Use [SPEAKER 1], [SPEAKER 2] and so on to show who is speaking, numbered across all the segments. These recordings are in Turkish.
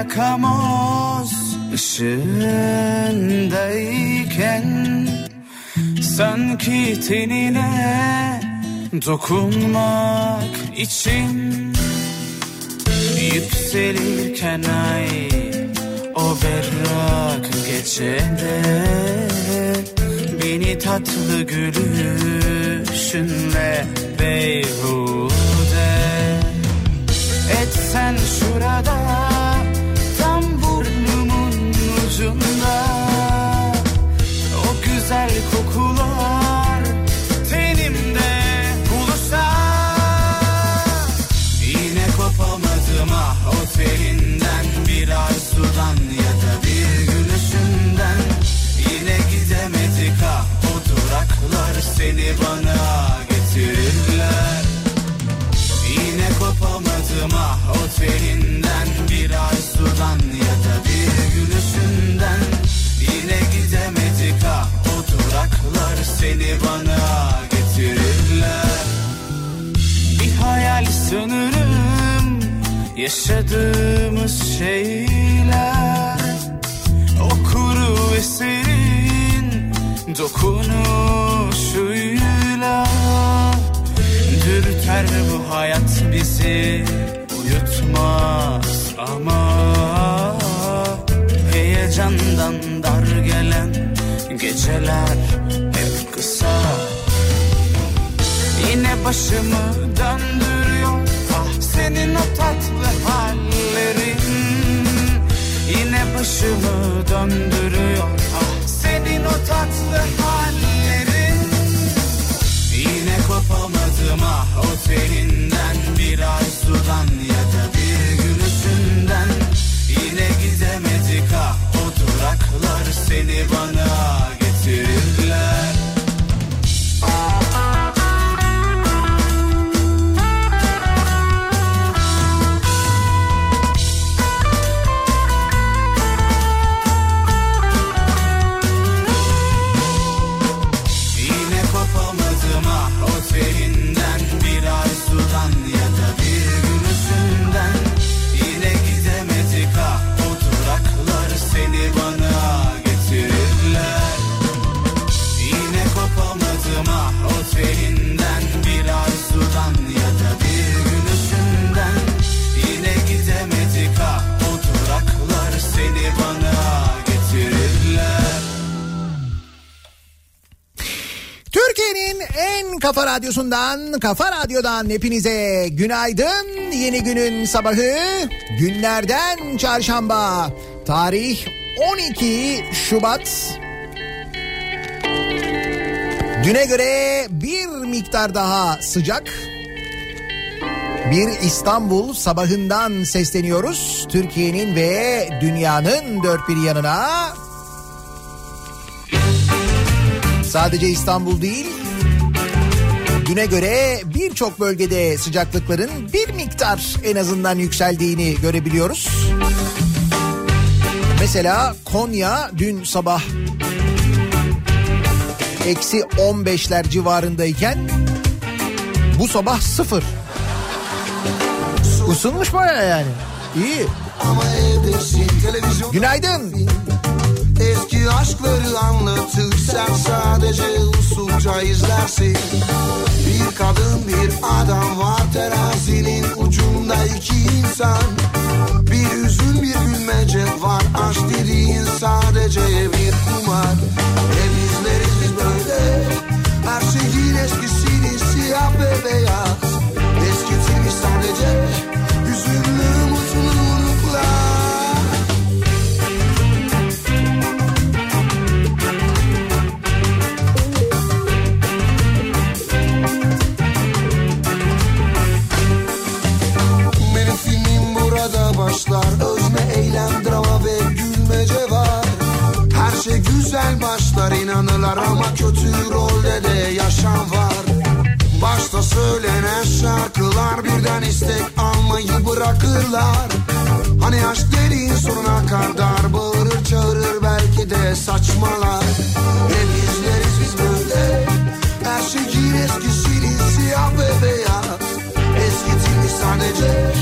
[SPEAKER 1] yakamoz ışığındayken. Sanki tenine dokunmak için Yükselirken ay o berrak gecede Beni tatlı gülüşünle beyhude. Etsen şurada seni bana getirirler. Yine kopamadım ah o telinden bir arzudan ya da bir gülüşünden Yine gidemedik ah o duraklar seni bana getirirler. Bir hayal sanırım yaşadığımız şeyler. O kuru eserin dokunuşuyla Dürter bu hayat bizi? Uyutmaz ama Heyecandan dar gelen geceler hep kısa. Yine başımı döndürüyor ah senin o tatlı hallerin. Yine başımı döndürüyor
[SPEAKER 2] En kafa radyosundan, kafa radyodan hepinize günaydın. Yeni günün sabahı günlerden çarşamba. Tarih 12 Şubat. Düne göre bir miktar daha sıcak. Bir İstanbul sabahından sesleniyoruz. Türkiye'nin ve dünyanın dört bir yanına. Sadece İstanbul değil, düne göre birçok bölgede sıcaklıkların bir miktar en azından yükseldiğini görebiliyoruz. Mesela Konya dün sabah eksi 15'ler civarındayken bu sabah sıfır. Isınmış baya yani. İyi.
[SPEAKER 3] Televizyon
[SPEAKER 2] Günaydın.
[SPEAKER 3] Eski aşkları anlatır Sen sadece usulca izlersin. Bir kadın bir adam var Terazinin ucunda iki insan. Bir üzün bir gülmece var Aşk dediğin sadece bir kumar. Hep izleriz böyle Her şeyin eskisini siyah ve beyaz. Eskitilmiş sadece eylem drama ve gülmece var Her şey güzel başlar inanırlar ama kötü rolde de yaşam var. Başta söylenen şarkılar birden istek almayı bırakırlar. Hani aşk dediğin sonuna kadar bağırır çağırır belki de saçmalar. Hep izleriz biz böyle? Her şeyin eskisini siyah ve beyaz. Eskitilmiş sadece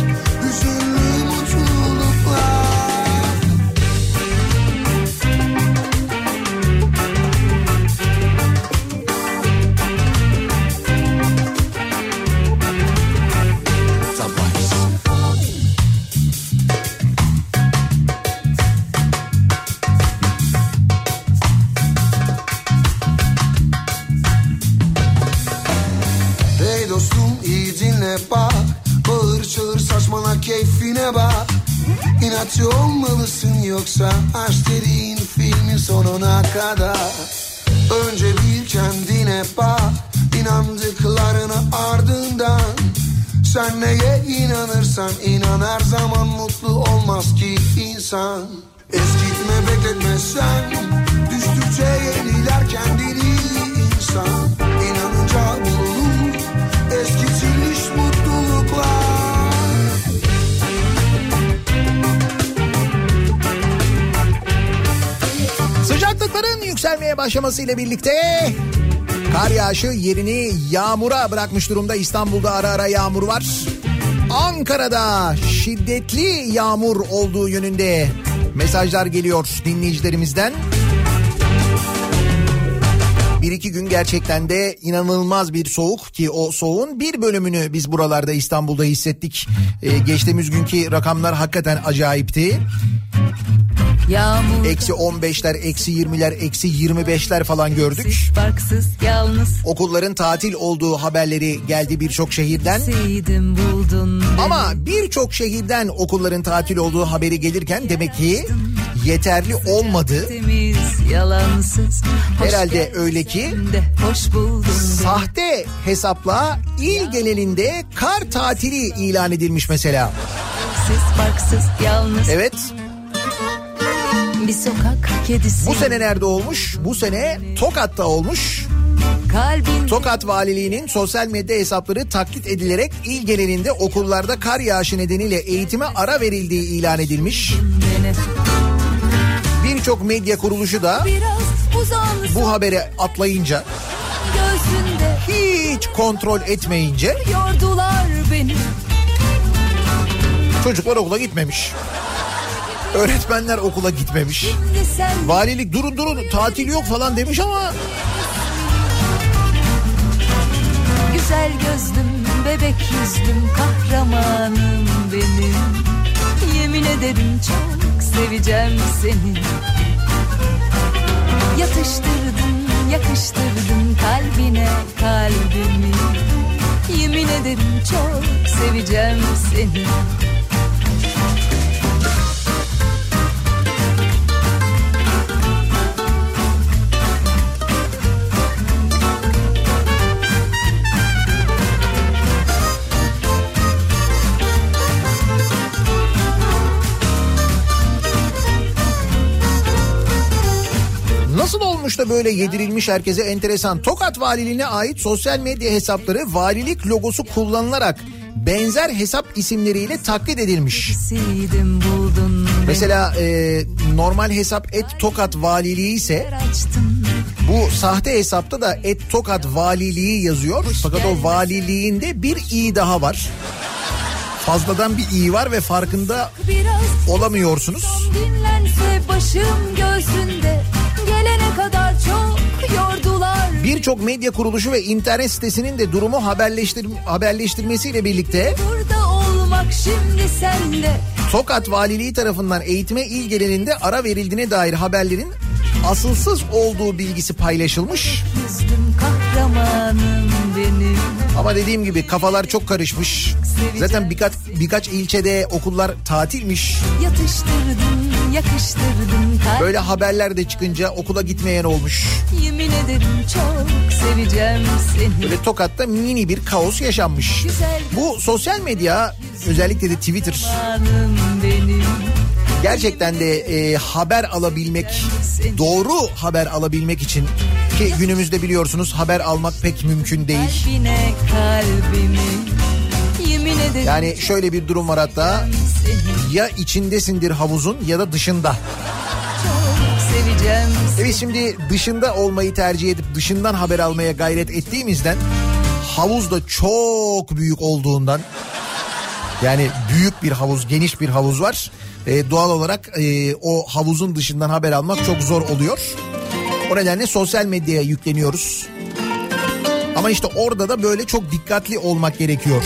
[SPEAKER 2] yükselmeye başlamasıyla birlikte kar yağışı yerini yağmura bırakmış durumda. İstanbul'da ara ara yağmur var. Ankara'da şiddetli yağmur olduğu yönünde mesajlar geliyor dinleyicilerimizden. Bir iki gün gerçekten de inanılmaz bir soğuk ki o soğuğun bir bölümünü biz buralarda İstanbul'da hissettik. Ee, geçtiğimiz günkü rakamlar hakikaten acayipti.
[SPEAKER 4] Yağmur
[SPEAKER 2] Eksi 15'ler, eksi 20'ler, eksi 25'ler falan gördük.
[SPEAKER 4] Barksız yalnız
[SPEAKER 2] Okulların tatil olduğu haberleri geldi birçok şehirden.
[SPEAKER 4] Sevdim buldun beni.
[SPEAKER 2] Ama birçok şehirden okulların tatil olduğu haberi gelirken demek ki yeterli olmadı.
[SPEAKER 4] Yalansız
[SPEAKER 2] Herhalde öyle ki
[SPEAKER 4] de
[SPEAKER 2] sahte hesapla il genelinde kar tatili ilan edilmiş mesela.
[SPEAKER 4] Siz barksız yalnız
[SPEAKER 2] Evet
[SPEAKER 4] bir sokak kedisi
[SPEAKER 2] bu sene nerede olmuş? Bu sene Tokat'ta olmuş.
[SPEAKER 4] kalbin
[SPEAKER 2] Tokat Valiliği'nin sosyal medya hesapları taklit edilerek il genelinde okullarda kar yağışı nedeniyle eğitime ara verildiği ilan edilmiş. Birçok medya kuruluşu da bu haberi atlayınca hiç kontrol etmeyince çocuklar okula gitmemiş. Öğretmenler okula gitmemiş. Valilik durun durun tatil yok falan demiş ama
[SPEAKER 4] Güzel gözlüm, bebek yüzlüm, kahramanım benim. Yemin ederim çok seveceğim seni. Yatıştırdın, yakıştırdın kalbine kalbimi. Yemin ederim çok seveceğim seni.
[SPEAKER 2] Da böyle yedirilmiş herkese enteresan. Tokat Valiliğine ait sosyal medya hesapları valilik logosu kullanılarak benzer hesap isimleriyle taklit edilmiş. Mesela e, normal hesap et Tokat Valiliği ise bu sahte hesapta da et Tokat Valiliği yazıyor. Fakat o valiliğinde bir i daha var. Fazladan bir i var ve farkında
[SPEAKER 4] Biraz
[SPEAKER 2] olamıyorsunuz.
[SPEAKER 4] Dinlense başım göğsünde
[SPEAKER 2] Birçok medya kuruluşu ve internet sitesinin de durumu haberleştir haberleştirmesiyle birlikte
[SPEAKER 4] Burada olmak şimdi sende.
[SPEAKER 2] Tokat Valiliği tarafından eğitime il genelinde ara verildiğine dair haberlerin asılsız olduğu bilgisi paylaşılmış. Ama dediğim gibi kafalar çok karışmış. Zaten birkaç birkaç ilçede okullar tatilmiş.
[SPEAKER 4] Yatıştırdın, yakıştırdın kalp.
[SPEAKER 2] Böyle haberler de çıkınca okula gitmeyen olmuş.
[SPEAKER 4] Yemin ederim çok seveceğim seni.
[SPEAKER 2] Böyle Tokat'ta mini bir kaos yaşanmış.
[SPEAKER 4] Güzel
[SPEAKER 2] Bu sosyal medya özellikle de Twitter gerçekten de e, haber alabilmek, doğru haber alabilmek için ki günümüzde biliyorsunuz haber almak pek mümkün değil.
[SPEAKER 4] Kalbine kalbimi.
[SPEAKER 2] Yani şöyle bir durum var hatta ya içindesindir havuzun ya da dışında. E biz şimdi dışında olmayı tercih edip dışından haber almaya gayret ettiğimizden havuz da çok büyük olduğundan yani büyük bir havuz geniş bir havuz var. E, doğal olarak e, o havuzun dışından haber almak çok zor oluyor. O nedenle sosyal medyaya yükleniyoruz. Ama işte orada da böyle çok dikkatli olmak gerekiyor.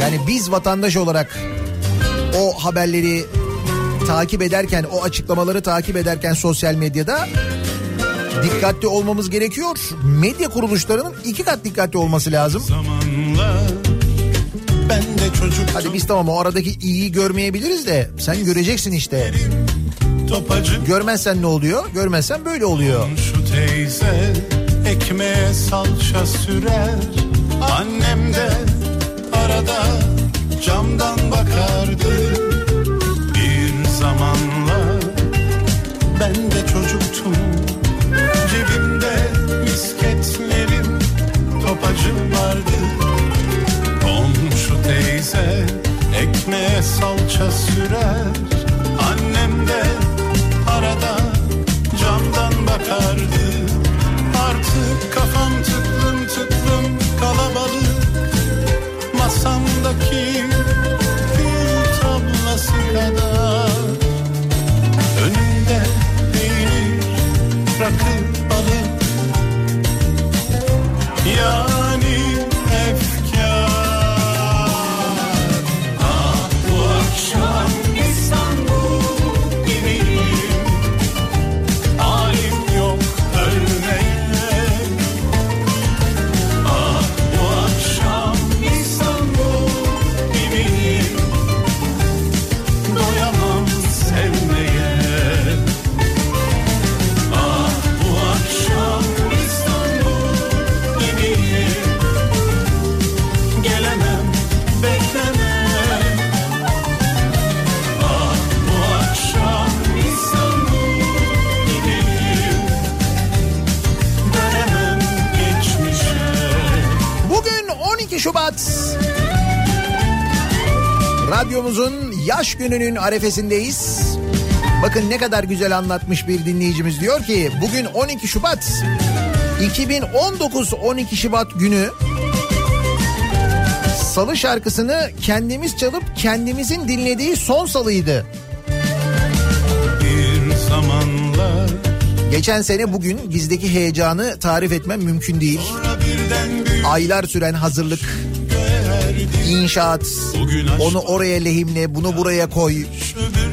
[SPEAKER 2] Yani biz vatandaş olarak o haberleri takip ederken, o açıklamaları takip ederken sosyal medyada dikkatli olmamız gerekiyor. Medya kuruluşlarının iki kat dikkatli olması lazım.
[SPEAKER 5] Zamanla Ben de çocuk
[SPEAKER 2] Hadi biz tamam o aradaki iyiyi görmeyebiliriz de sen göreceksin işte.
[SPEAKER 5] topacı
[SPEAKER 2] Görmezsen ne oluyor? Görmezsen böyle oluyor.
[SPEAKER 5] Şu teyze ekmeğe salça sürer Annem de arada camdan bakardı. Bir zamanlar ben de çocuktum. Cebimde misketlerim topacım vardı. Komşu teyze ekmeğe salça sürer. Annem de arada Masamdaki bir tablası kadar? Önümde peynir, rakı,
[SPEAKER 2] Radyomuzun yaş gününün arefesindeyiz. Bakın ne kadar güzel anlatmış bir dinleyicimiz diyor ki bugün 12 Şubat 2019 12 Şubat günü Salı şarkısını kendimiz çalıp kendimizin dinlediği son salıydı.
[SPEAKER 5] Bir zamanlar
[SPEAKER 2] Geçen sene bugün bizdeki heyecanı tarif etmem mümkün değil. Aylar süren hazırlık, inşaat, onu oraya lehimle, bunu buraya koy.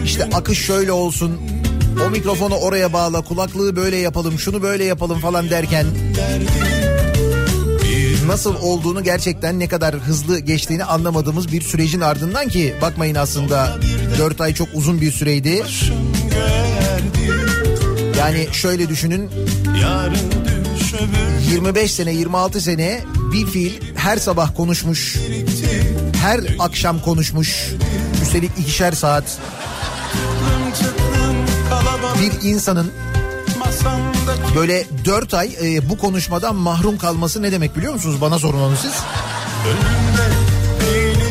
[SPEAKER 2] İşte akış şöyle olsun. O mikrofonu oraya bağla, kulaklığı böyle yapalım, şunu böyle yapalım falan derken nasıl olduğunu gerçekten ne kadar hızlı geçtiğini anlamadığımız bir sürecin ardından ki bakmayın aslında 4 ay çok uzun bir süreydi. Yani şöyle düşünün
[SPEAKER 5] Yarın düş öbür
[SPEAKER 2] 25 sene 26 sene bir fiil her sabah konuşmuş. Her akşam konuşmuş. Üstelik ikişer saat bir insanın böyle 4 ay e, bu konuşmadan mahrum kalması ne demek biliyor musunuz? Bana sorun onu siz.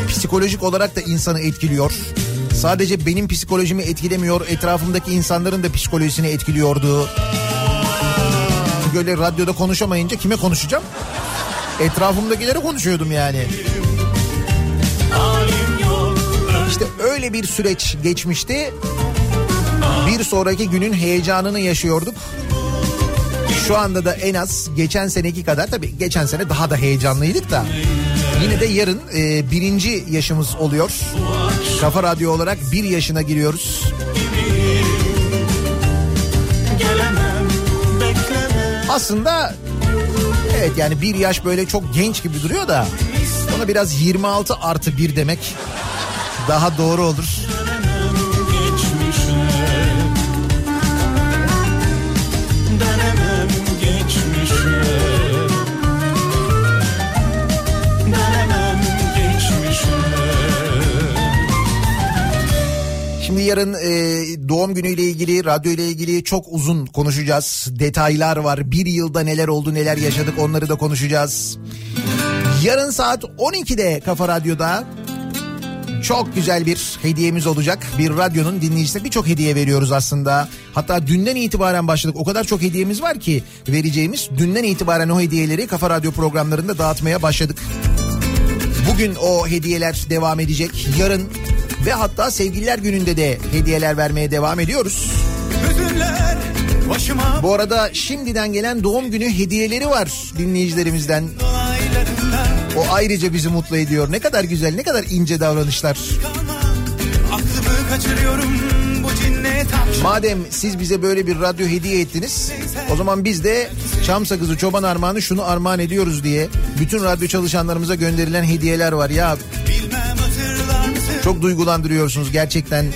[SPEAKER 2] Psikolojik olarak da insanı etkiliyor. Sadece benim psikolojimi etkilemiyor, etrafımdaki insanların da psikolojisini etkiliyordu. Böyle radyoda konuşamayınca kime konuşacağım? Etrafımdakilere konuşuyordum yani. İşte öyle bir süreç geçmişti. Bir sonraki günün heyecanını yaşıyorduk. Şu anda da en az geçen seneki kadar tabii geçen sene daha da heyecanlıydık da. Yine de yarın e, birinci yaşımız oluyor. Kafa Radyo olarak bir yaşına giriyoruz. Aslında evet yani bir yaş böyle çok genç gibi duruyor da ona biraz 26 artı bir demek daha doğru olur. Şimdi yarın e, doğum günüyle ilgili, radyo ile ilgili çok uzun konuşacağız. Detaylar var. Bir yılda neler oldu, neler yaşadık onları da konuşacağız. Yarın saat 12'de Kafa Radyo'da çok güzel bir hediyemiz olacak. Bir radyonun dinleyicisine birçok hediye veriyoruz aslında. Hatta dünden itibaren başladık. O kadar çok hediyemiz var ki vereceğimiz. Dünden itibaren o hediyeleri Kafa Radyo programlarında dağıtmaya başladık. Bugün o hediyeler devam edecek. Yarın ve hatta sevgililer gününde de hediyeler vermeye devam ediyoruz.
[SPEAKER 5] Hüzünler başıma
[SPEAKER 2] Bu arada şimdiden gelen doğum günü hediyeleri var dinleyicilerimizden.
[SPEAKER 5] dolaylarında
[SPEAKER 2] O ayrıca bizi mutlu ediyor. Ne kadar güzel, ne kadar ince davranışlar. Madem siz bize böyle bir radyo hediye ettiniz o zaman biz de Çam Sakızı Çoban Armağanı şunu armağan ediyoruz diye bütün radyo çalışanlarımıza gönderilen hediyeler var. Ya çok duygulandırıyorsunuz gerçekten.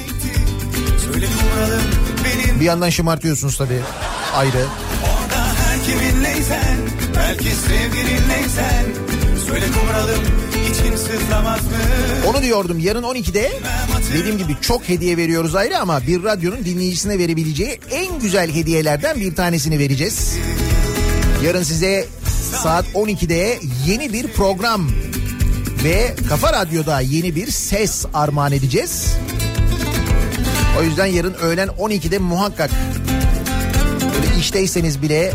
[SPEAKER 2] Bir yandan şımartıyorsunuz tabii ayrı.
[SPEAKER 6] Orada her kiminleysen Belki sevgilinleysen Söyle kumralım
[SPEAKER 2] Onu diyordum yarın 12'de dediğim gibi çok hediye veriyoruz ayrı ama bir radyonun dinleyicisine verebileceği en güzel hediyelerden bir tanesini vereceğiz. Yarın size saat 12'de yeni bir program ve Kafa Radyo'da yeni bir ses armağan edeceğiz. O yüzden yarın öğlen 12'de muhakkak böyle işteyseniz bile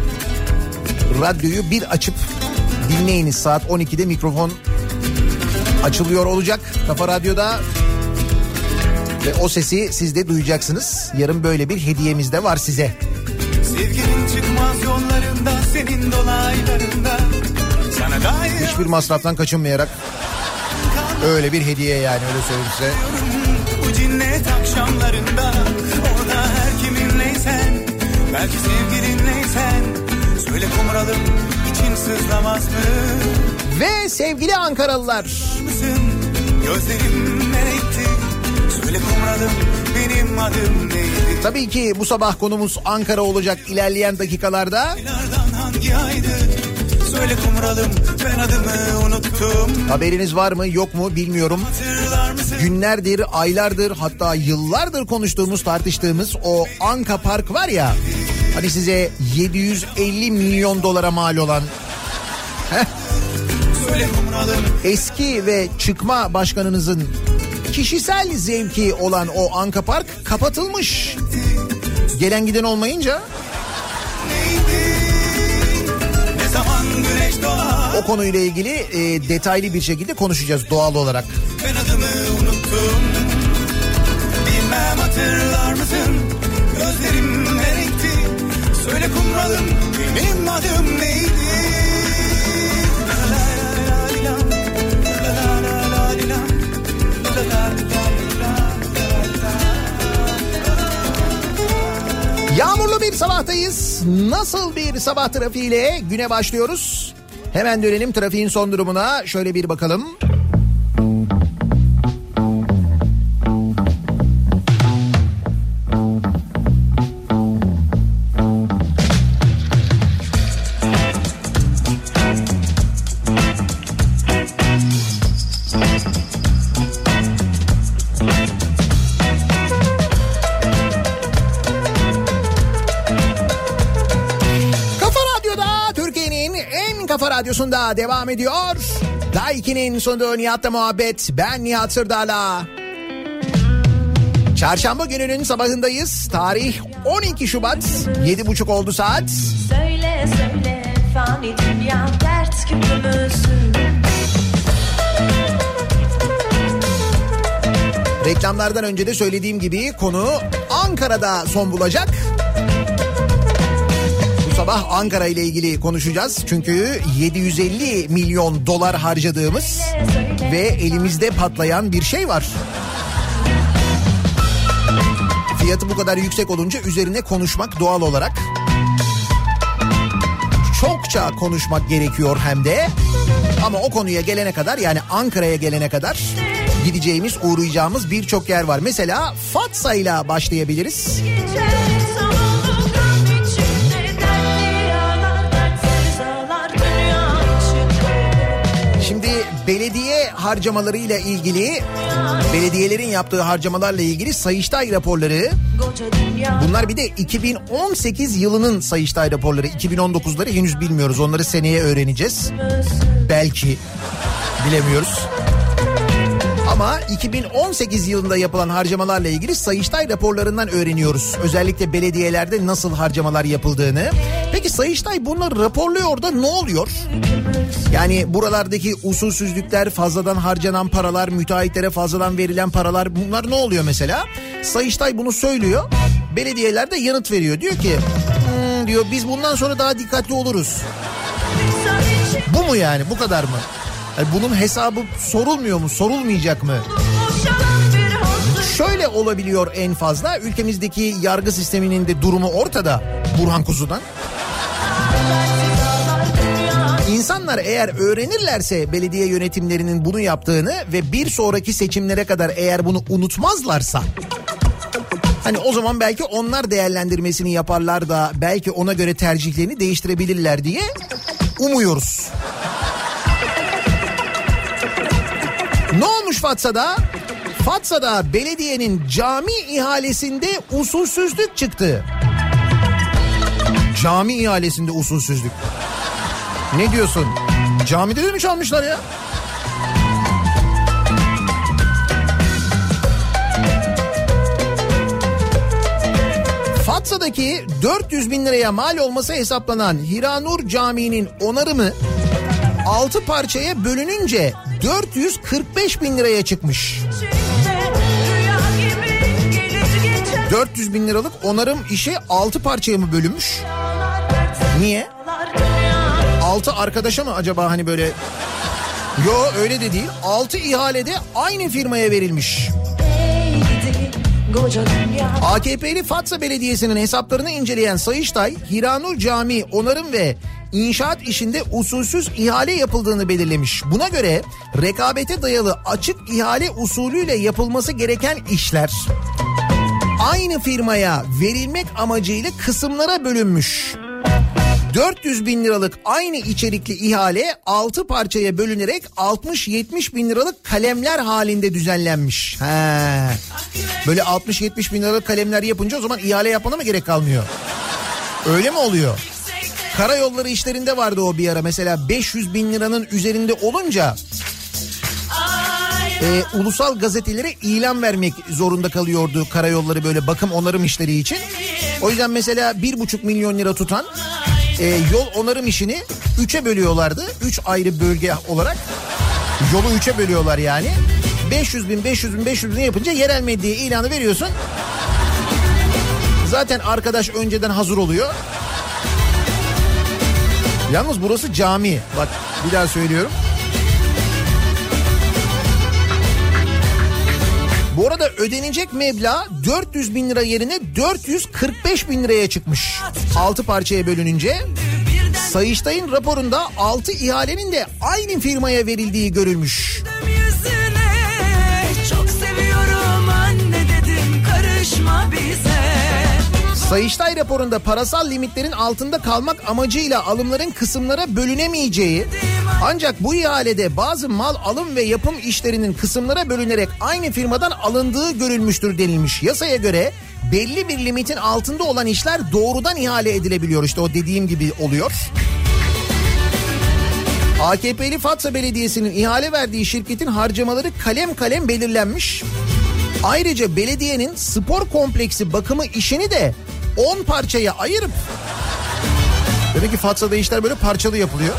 [SPEAKER 2] radyoyu bir açıp dinleyiniz. Saat 12'de mikrofon açılıyor olacak Kafa Radyo'da. Ve o sesi siz de duyacaksınız. Yarın böyle bir hediyemiz de var size.
[SPEAKER 6] Sevginin çıkmaz yollarında Senin dolaylarında Sana dair
[SPEAKER 2] Hiçbir masraftan kaçınmayarak öyle bir hediye yani öyle söyleyeyim size.
[SPEAKER 6] Bu cinnet akşamlarında Orada her kiminleysen Belki sevgilinleysen Söyle kumralım için sızlamaz mı
[SPEAKER 2] Ve sevgili Ankaralılar
[SPEAKER 6] mısın? Gözlerim melekti Söyle kumralım benim adım neydi?
[SPEAKER 2] tabii ki bu sabah konumuz Ankara olacak ilerleyen dakikalarda.
[SPEAKER 6] Hangi aydı? Söyle kumralım ben adımı unuttum
[SPEAKER 2] Haberiniz var mı yok mu bilmiyorum. Günlerdir, aylardır hatta yıllardır konuştuğumuz tartıştığımız o Anka Park var ya. Hani size 750 milyon dolara mal olan eski ve çıkma başkanınızın kişisel zevki olan o Anka Park kapatılmış. Gelen giden olmayınca o konuyla ilgili e, detaylı bir şekilde konuşacağız doğal olarak.
[SPEAKER 6] Ben adımı unuttum Bilmem hatırlar mısın Gözlerim Söyle kumralım benim adım neydi?
[SPEAKER 2] Yağmurlu bir sabahtayız. Nasıl bir sabah trafiğiyle güne başlıyoruz? Hemen dönelim trafiğin son durumuna. Şöyle bir bakalım. Radyosunda devam ediyor. Daiki'nin sunduğu Nihat'la muhabbet. Ben Nihat Sırdar'la. Çarşamba gününün sabahındayız. Tarih 12 Şubat. 7.30 oldu saat.
[SPEAKER 7] Söyle söyle fani dünya dert?
[SPEAKER 2] Reklamlardan önce de söylediğim gibi konu Ankara'da son bulacak. Sabah Ankara ile ilgili konuşacağız. Çünkü 750 milyon dolar harcadığımız ve elimizde patlayan bir şey var. Fiyatı bu kadar yüksek olunca üzerine konuşmak doğal olarak. Çokça konuşmak gerekiyor hem de. Ama o konuya gelene kadar yani Ankara'ya gelene kadar gideceğimiz, uğrayacağımız birçok yer var. Mesela Fatsa ile başlayabiliriz.
[SPEAKER 7] Gece
[SPEAKER 2] belediye harcamalarıyla ilgili, belediyelerin yaptığı harcamalarla ilgili Sayıştay raporları Bunlar bir de 2018 yılının Sayıştay raporları. 2019'ları henüz bilmiyoruz. Onları seneye öğreneceğiz. Belki bilemiyoruz. Ama 2018 yılında yapılan harcamalarla ilgili Sayıştay raporlarından öğreniyoruz. Özellikle belediyelerde nasıl harcamalar yapıldığını. Peki Sayıştay bunları raporluyor da ne oluyor? Yani buralardaki usulsüzlükler, fazladan harcanan paralar, müteahhitlere fazladan verilen paralar bunlar ne oluyor mesela? Sayıştay bunu söylüyor. Belediyeler de yanıt veriyor. Diyor ki "Hmm," diyor biz bundan sonra daha dikkatli oluruz. Bu mu yani bu kadar mı? Yani bunun hesabı sorulmuyor mu sorulmayacak mı? Şöyle olabiliyor en fazla ülkemizdeki yargı sisteminin de durumu ortada Burhan Kuzu'dan. İnsanlar eğer öğrenirlerse belediye yönetimlerinin bunu yaptığını ve bir sonraki seçimlere kadar eğer bunu unutmazlarsa Hani o zaman belki onlar değerlendirmesini yaparlar da belki ona göre tercihlerini değiştirebilirler diye umuyoruz. Ne olmuş Fatsa'da? Fatsa'da belediyenin cami ihalesinde usulsüzlük çıktı. Cami ihalesinde usulsüzlük. Ne diyorsun? Camide de mi çalmışlar ya? Fatsa'daki 400 bin liraya mal olması hesaplanan Hiranur Camii'nin onarımı 6 parçaya bölününce 445 bin liraya çıkmış. 400 bin liralık onarım işi 6 parçaya mı bölünmüş? Niye? 6 arkadaşa mı acaba hani böyle... Yo öyle de değil. 6 ihalede aynı firmaya verilmiş. AKP'li Fatsa Belediyesi'nin hesaplarını inceleyen Sayıştay, Hiranur Camii onarım ve inşaat işinde usulsüz ihale yapıldığını belirlemiş. Buna göre rekabete dayalı açık ihale usulüyle yapılması gereken işler aynı firmaya verilmek amacıyla kısımlara bölünmüş. 400 bin liralık aynı içerikli ihale 6 parçaya bölünerek 60-70 bin liralık kalemler halinde düzenlenmiş. He. Böyle 60-70 bin liralık kalemler yapınca o zaman ihale yapmana mı gerek kalmıyor? Öyle mi oluyor? Karayolları işlerinde vardı o bir ara mesela 500 bin liranın üzerinde olunca e, ulusal gazetelere ilan vermek zorunda kalıyordu karayolları böyle bakım onarım işleri için. O yüzden mesela bir buçuk milyon lira tutan e, yol onarım işini üçe bölüyorlardı. Üç ayrı bölge olarak yolu üçe bölüyorlar yani. 500 bin 500 bin 500 bin yapınca yerel medyaya ilanı veriyorsun. Zaten arkadaş önceden hazır oluyor. Yalnız burası cami. Bak bir daha söylüyorum. Bu arada ödenecek meblağ 400 bin lira yerine 445 bin liraya çıkmış. 6 parçaya bölününce. Sayıştay'ın raporunda 6 ihalenin de aynı firmaya verildiği görülmüş.
[SPEAKER 4] Çok seviyorum anne dedim karışma bize.
[SPEAKER 2] Sayıştay raporunda parasal limitlerin altında kalmak amacıyla alımların kısımlara bölünemeyeceği ancak bu ihalede bazı mal alım ve yapım işlerinin kısımlara bölünerek aynı firmadan alındığı görülmüştür denilmiş. Yasaya göre belli bir limitin altında olan işler doğrudan ihale edilebiliyor işte o dediğim gibi oluyor. AKP'li Fatsa Belediyesi'nin ihale verdiği şirketin harcamaları kalem kalem belirlenmiş. Ayrıca belediyenin spor kompleksi bakımı işini de 10 parçaya ayırıp Demek ki Fatsa'da işler böyle parçalı yapılıyor.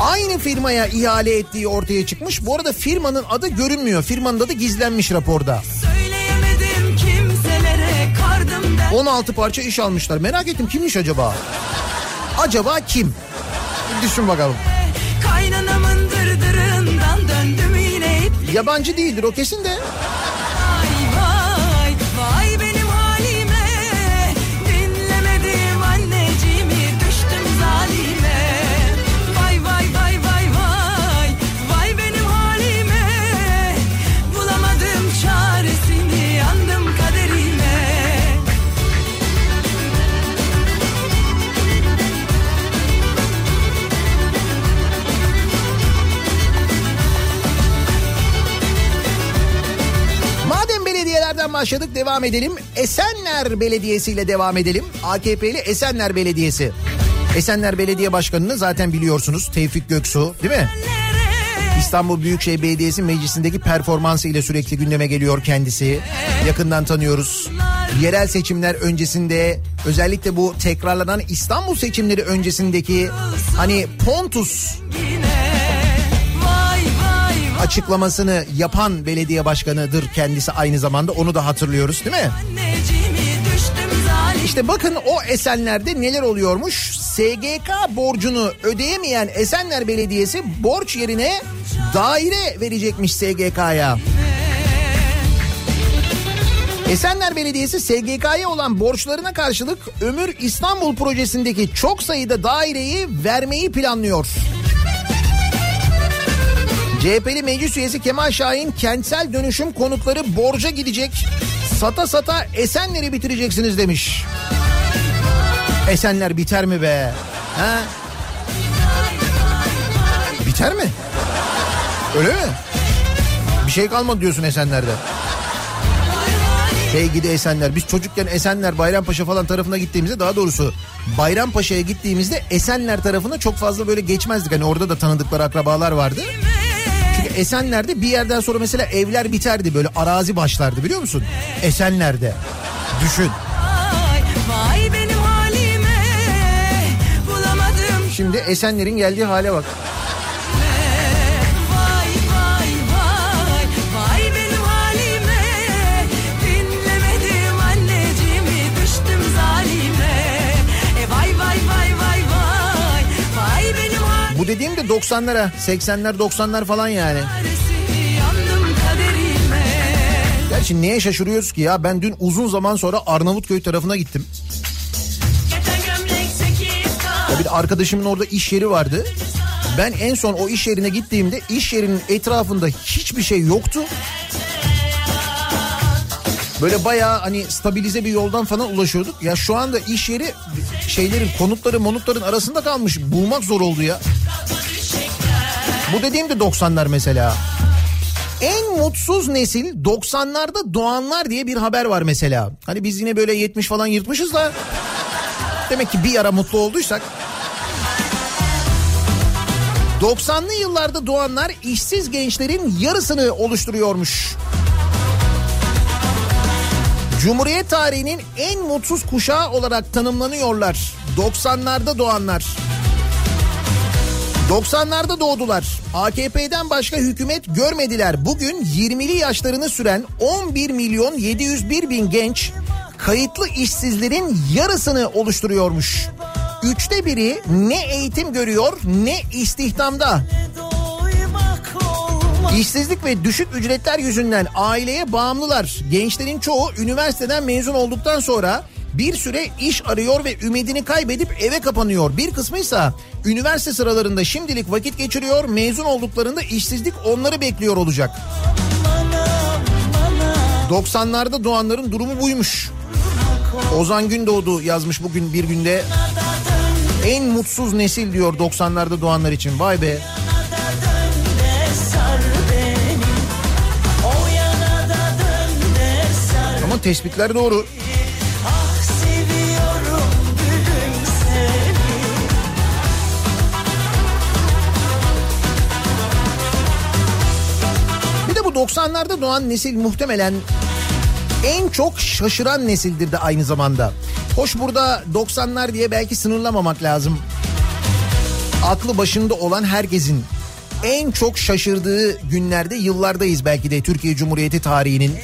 [SPEAKER 2] Aynı firmaya ihale ettiği ortaya çıkmış. Bu arada firmanın adı görünmüyor. Firmanın adı gizlenmiş raporda.
[SPEAKER 4] Söyleyemedim kimselere kardım der.
[SPEAKER 2] 16 parça iş almışlar. Merak ettim kimmiş acaba? Acaba kim? Bir düşün bakalım. Yabancı değildir o kesin de. Belediyelerden başladık devam edelim. Esenler Belediyesi ile devam edelim. AKP'li Esenler Belediyesi. Esenler Belediye Başkanı'nı zaten biliyorsunuz Tevfik Göksu değil mi? İstanbul Büyükşehir Belediyesi meclisindeki performansı ile sürekli gündeme geliyor kendisi. Yakından tanıyoruz. Yerel seçimler öncesinde özellikle bu tekrarlanan İstanbul seçimleri öncesindeki hani Pontus açıklamasını yapan belediye başkanıdır kendisi aynı zamanda onu da hatırlıyoruz değil mi? İşte bakın o Esenler'de neler oluyormuş. SGK borcunu ödeyemeyen Esenler Belediyesi borç yerine daire verecekmiş SGK'ya. Esenler Belediyesi SGK'ya olan borçlarına karşılık Ömür İstanbul projesindeki çok sayıda daireyi vermeyi planlıyor. CHP'li meclis üyesi Kemal Şahin kentsel dönüşüm konutları borca gidecek. Sata sata Esenler'i bitireceksiniz demiş. Esenler biter mi be? Ha? Biter mi? Öyle mi? Bir şey kalmadı diyorsun Esenler'de. Hey gidi Esenler. Biz çocukken Esenler, Bayrampaşa falan tarafına gittiğimizde daha doğrusu Bayrampaşa'ya gittiğimizde Esenler tarafına çok fazla böyle geçmezdik. Hani orada da tanıdıkları akrabalar vardı. Çünkü Esenler'de bir yerden sonra mesela evler biterdi böyle arazi başlardı biliyor musun? Esenler'de. Düşün. Şimdi Esenler'in geldiği hale bak. Dediğim de 90'lara, 80'ler 90'lar falan yani. Gerçi neye şaşırıyoruz ki ya? Ben dün uzun zaman sonra Arnavutköy tarafına gittim. Ya bir arkadaşımın orada iş yeri vardı. Ben en son o iş yerine gittiğimde iş yerinin etrafında hiçbir şey yoktu. Böyle bayağı hani stabilize bir yoldan falan ulaşıyorduk. Ya şu anda iş yeri şeylerin konutları monutların arasında kalmış. Bulmak zor oldu ya. Bu dediğim de 90'lar mesela. En mutsuz nesil 90'larda doğanlar diye bir haber var mesela. Hani biz yine böyle 70 falan yırtmışız da. Demek ki bir ara mutlu olduysak. 90'lı yıllarda doğanlar işsiz gençlerin yarısını oluşturuyormuş. Cumhuriyet tarihinin en mutsuz kuşağı olarak tanımlanıyorlar. 90'larda doğanlar. 90'larda doğdular. AKP'den başka hükümet görmediler. Bugün 20'li yaşlarını süren 11 milyon 701 bin genç kayıtlı işsizlerin yarısını oluşturuyormuş. Üçte biri ne eğitim görüyor ne istihdamda. İşsizlik ve düşük ücretler yüzünden aileye bağımlılar. Gençlerin çoğu üniversiteden mezun olduktan sonra bir süre iş arıyor ve ümidini kaybedip eve kapanıyor. Bir kısmı ise üniversite sıralarında şimdilik vakit geçiriyor. Mezun olduklarında işsizlik onları bekliyor olacak. 90'larda doğanların durumu buymuş. Ozan Gündoğdu yazmış bugün bir günde. En mutsuz nesil diyor 90'larda doğanlar için. Vay be. Ama tespitler doğru. 90'larda doğan nesil muhtemelen en çok şaşıran nesildir de aynı zamanda. Hoş burada 90'lar diye belki sınırlamamak lazım. Aklı başında olan herkesin en çok şaşırdığı günlerde yıllardayız belki de Türkiye Cumhuriyeti tarihinin.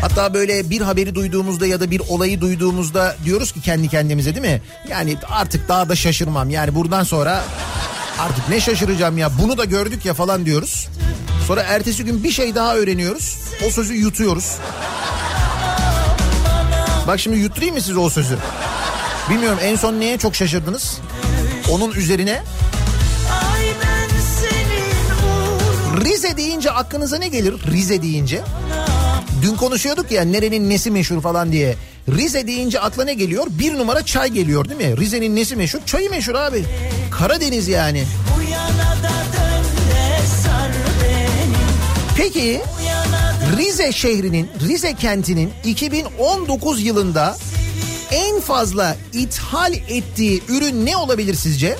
[SPEAKER 2] Hatta böyle bir haberi duyduğumuzda ya da bir olayı duyduğumuzda diyoruz ki kendi kendimize değil mi? Yani artık daha da şaşırmam. Yani buradan sonra artık ne şaşıracağım ya bunu da gördük ya falan diyoruz. Sonra ertesi gün bir şey daha öğreniyoruz. O sözü yutuyoruz. Bak şimdi yutturayım mı size o sözü? Bilmiyorum en son neye çok şaşırdınız? Onun üzerine Rize deyince aklınıza ne gelir? Rize deyince. Dün konuşuyorduk ya nerenin nesi meşhur falan diye. Rize deyince akla ne geliyor? Bir numara çay geliyor değil mi? Rize'nin nesi meşhur? Çayı meşhur abi. Karadeniz yani. Peki Rize şehrinin, Rize kentinin 2019 yılında en fazla ithal ettiği ürün ne olabilir sizce?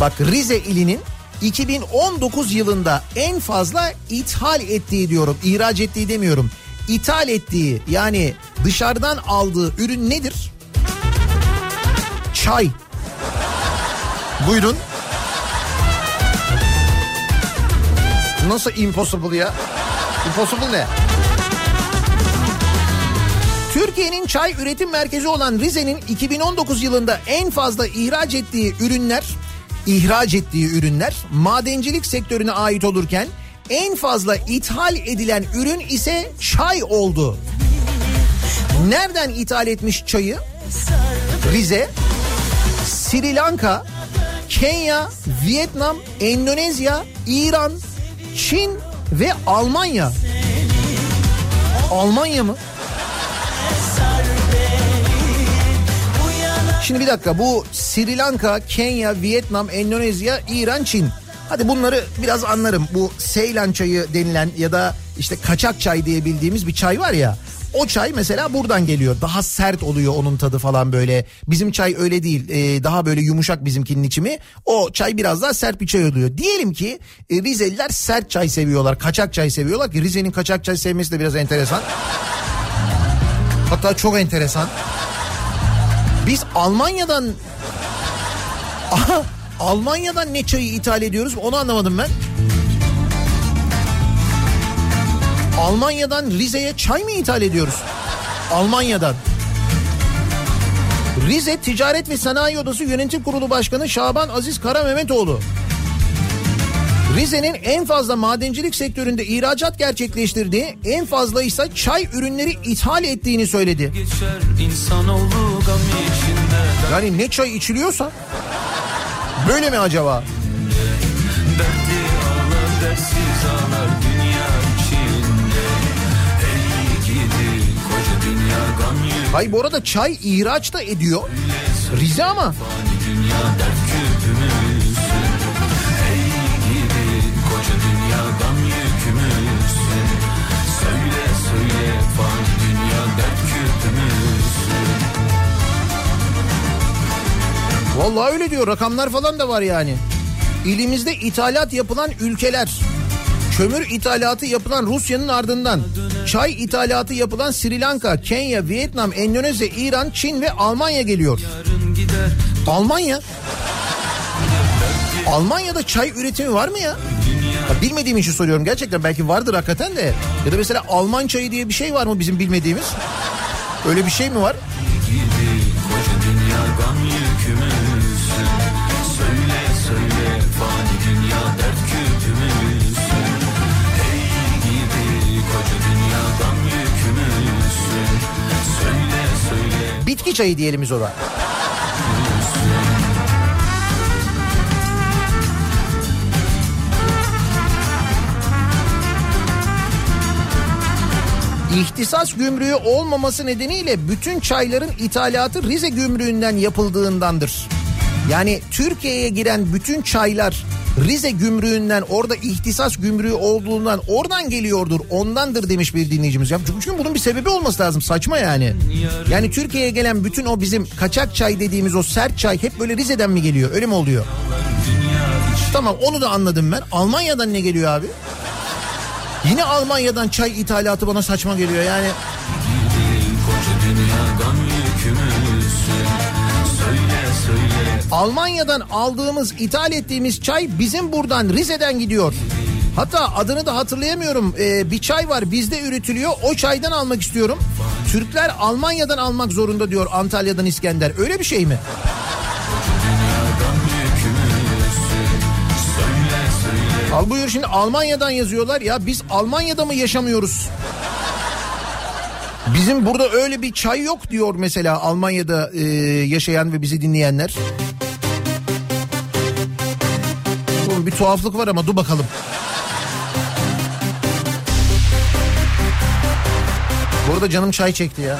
[SPEAKER 2] Bak Rize ilinin 2019 yılında en fazla ithal ettiği diyorum. ihraç ettiği demiyorum. İthal ettiği yani dışarıdan aldığı ürün nedir? Çay. Buyurun. Nasıl impossible ya? Impossible ne? Türkiye'nin çay üretim merkezi olan Rize'nin 2019 yılında en fazla ihraç ettiği ürünler, ihraç ettiği ürünler madencilik sektörüne ait olurken en fazla ithal edilen ürün ise çay oldu. Nereden ithal etmiş çayı? Rize, Sri Lanka, Kenya, Vietnam, Endonezya, İran, Çin ve Almanya. Almanya mı? Şimdi bir dakika bu Sri Lanka, Kenya, Vietnam, Endonezya, İran, Çin. Hadi bunları biraz anlarım. Bu Seylan çayı denilen ya da işte kaçak çay diye bildiğimiz bir çay var ya. O çay mesela buradan geliyor. Daha sert oluyor onun tadı falan böyle. Bizim çay öyle değil. Ee, daha böyle yumuşak bizimkinin içimi. O çay biraz daha sert bir çay oluyor. Diyelim ki e, Rizeliler sert çay seviyorlar. Kaçak çay seviyorlar ki Rize'nin kaçak çay sevmesi de biraz enteresan. Hatta çok enteresan. Biz Almanya'dan Almanya'dan ne çayı ithal ediyoruz onu anlamadım ben. Almanya'dan Rize'ye çay mı ithal ediyoruz? Almanya'dan. Rize Ticaret ve Sanayi Odası Yönetim Kurulu Başkanı Şaban Aziz Kara Mehmetoğlu. Rize'nin en fazla madencilik sektöründe ihracat gerçekleştirdiği, en fazla ise çay ürünleri ithal ettiğini söyledi. Yani ne çay içiliyorsa böyle mi acaba?
[SPEAKER 8] Dertli ağlar dersiz ağlar
[SPEAKER 2] Hay bu arada çay ihraç da ediyor. Rize ama. Vallahi öyle diyor rakamlar falan da var yani. İlimizde ithalat yapılan ülkeler. Kömür ithalatı yapılan Rusya'nın ardından çay ithalatı yapılan Sri Lanka, Kenya, Vietnam, Endonezya, İran, Çin ve Almanya geliyor. Almanya? Almanya'da çay üretimi var mı ya? ya? Bilmediğim için soruyorum gerçekten belki vardır hakikaten de. Ya da mesela Alman çayı diye bir şey var mı bizim bilmediğimiz? Öyle bir şey mi var? Bitki çayı diyelim biz ona. İhtisas gümrüğü olmaması nedeniyle bütün çayların ithalatı Rize gümrüğünden yapıldığındandır. Yani Türkiye'ye giren bütün çaylar Rize gümrüğünden orada ihtisas gümrüğü olduğundan oradan geliyordur ondandır demiş bir dinleyicimiz. Ya çünkü bunun bir sebebi olması lazım saçma yani. Yani Türkiye'ye gelen bütün o bizim kaçak çay dediğimiz o sert çay hep böyle Rize'den mi geliyor öyle mi oluyor? Tamam onu da anladım ben. Almanya'dan ne geliyor abi? Yine Almanya'dan çay ithalatı bana saçma geliyor yani. Almanya'dan aldığımız, ithal ettiğimiz çay bizim buradan Rize'den gidiyor. Hatta adını da hatırlayamıyorum. Ee, bir çay var bizde üretiliyor. O çaydan almak istiyorum. Türkler Almanya'dan almak zorunda diyor Antalya'dan İskender. Öyle bir şey mi? Al buyur şimdi Almanya'dan yazıyorlar. Ya biz Almanya'da mı yaşamıyoruz? Bizim burada öyle bir çay yok diyor mesela Almanya'da e, yaşayan ve bizi dinleyenler. Oğlum bir tuhaflık var ama dur bakalım. Bu arada canım çay çekti ya.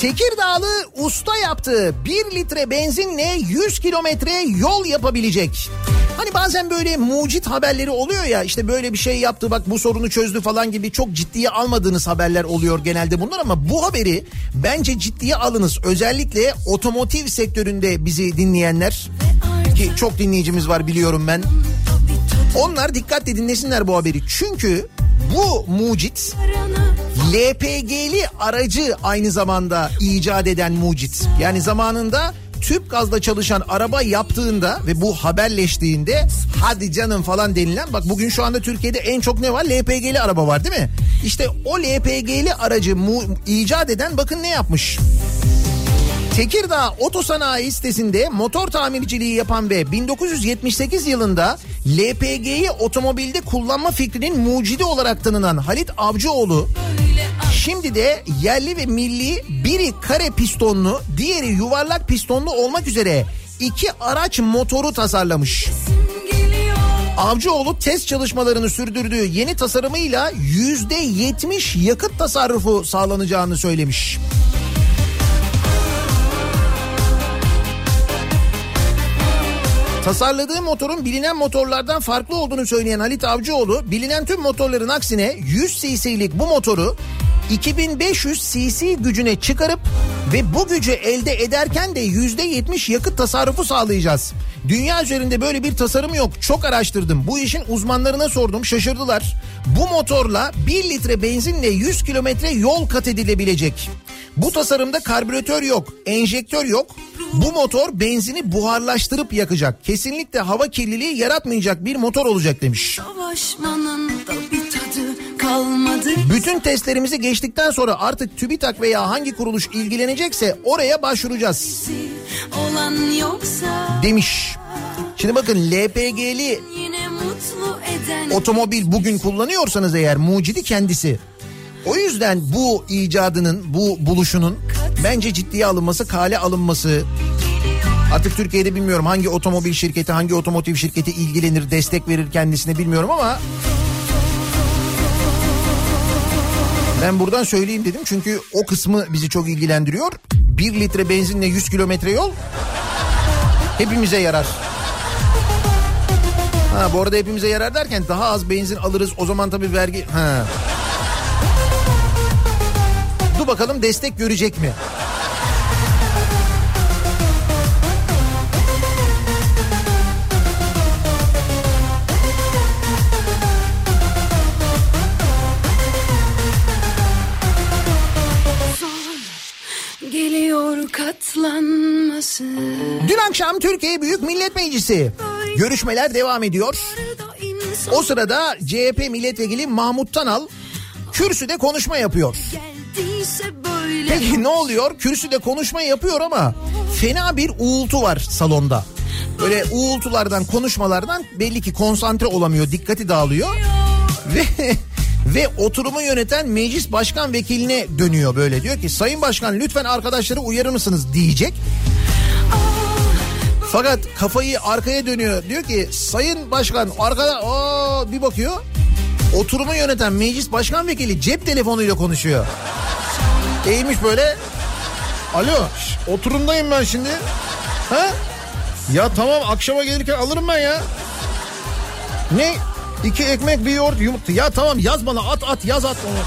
[SPEAKER 2] Tekirdağlı usta yaptı. 1 litre benzinle 100 kilometre yol yapabilecek. Hani bazen böyle mucit haberleri oluyor ya işte böyle bir şey yaptı bak bu sorunu çözdü falan gibi çok ciddiye almadığınız haberler oluyor genelde bunlar ama bu haberi bence ciddiye alınız. Özellikle otomotiv sektöründe bizi dinleyenler ki çok dinleyicimiz var biliyorum ben. Onlar dikkatle dinlesinler bu haberi. Çünkü bu mucit LPG'li aracı aynı zamanda icat eden mucit. Yani zamanında tüp gazla çalışan araba yaptığında ve bu haberleştiğinde hadi canım falan denilen bak bugün şu anda Türkiye'de en çok ne var? LPG'li araba var değil mi? İşte o LPG'li aracı mu, icat eden bakın ne yapmış. Tekirdağ Otosanayi sitesinde motor tamirciliği yapan ve 1978 yılında LPG'yi otomobilde kullanma fikrinin mucidi olarak tanınan Halit Avcıoğlu şimdi de yerli ve milli biri kare pistonlu diğeri yuvarlak pistonlu olmak üzere iki araç motoru tasarlamış. Avcıoğlu test çalışmalarını sürdürdüğü yeni tasarımıyla yüzde yetmiş yakıt tasarrufu sağlanacağını söylemiş. Tasarladığı motorun bilinen motorlardan farklı olduğunu söyleyen Halit Avcıoğlu, bilinen tüm motorların aksine 100 cc'lik bu motoru 2500 cc gücüne çıkarıp ve bu gücü elde ederken de %70 yakıt tasarrufu sağlayacağız. Dünya üzerinde böyle bir tasarım yok. Çok araştırdım. Bu işin uzmanlarına sordum. Şaşırdılar. Bu motorla 1 litre benzinle 100 kilometre yol kat edilebilecek. Bu tasarımda karbüratör yok, enjektör yok. Bu motor benzini buharlaştırıp yakacak. Kesinlikle hava kirliliği yaratmayacak bir motor olacak demiş. Bütün testlerimizi geçtikten sonra artık TÜBİTAK veya hangi kuruluş ilgilenecekse oraya başvuracağız demiş. Şimdi bakın LPG'li otomobil bugün kullanıyorsanız eğer mucidi kendisi. O yüzden bu icadının, bu buluşunun bence ciddiye alınması, kale alınması. Artık Türkiye'de bilmiyorum hangi otomobil şirketi, hangi otomotiv şirketi ilgilenir, destek verir kendisine bilmiyorum ama ben buradan söyleyeyim dedim çünkü o kısmı bizi çok ilgilendiriyor. 1 litre benzinle 100 kilometre yol hepimize yarar. Ha bu arada hepimize yarar derken daha az benzin alırız o zaman tabii vergi... Ha. Dur bakalım destek görecek mi?
[SPEAKER 4] katlanması.
[SPEAKER 2] Dün akşam Türkiye Büyük Millet Meclisi görüşmeler devam ediyor. O sırada CHP milletvekili Mahmut Tanal kürsüde konuşma yapıyor. Peki ne oluyor? Kürsüde konuşma yapıyor ama fena bir uğultu var salonda. Böyle uğultulardan, konuşmalardan belli ki konsantre olamıyor, dikkati dağılıyor. Ve ve oturumu yöneten meclis başkan vekiline dönüyor böyle diyor ki Sayın Başkan lütfen arkadaşları uyarır mısınız diyecek. Fakat kafayı arkaya dönüyor diyor ki Sayın Başkan arkada aa, bir bakıyor oturumu yöneten meclis başkan vekili cep telefonuyla konuşuyor. Eğilmiş böyle. Alo oturumdayım ben şimdi. Ha? Ya tamam akşama gelirken alırım ben ya. Ne? İki ekmek bir yoğurt yumurta. Ya tamam yaz bana at at yaz at onu.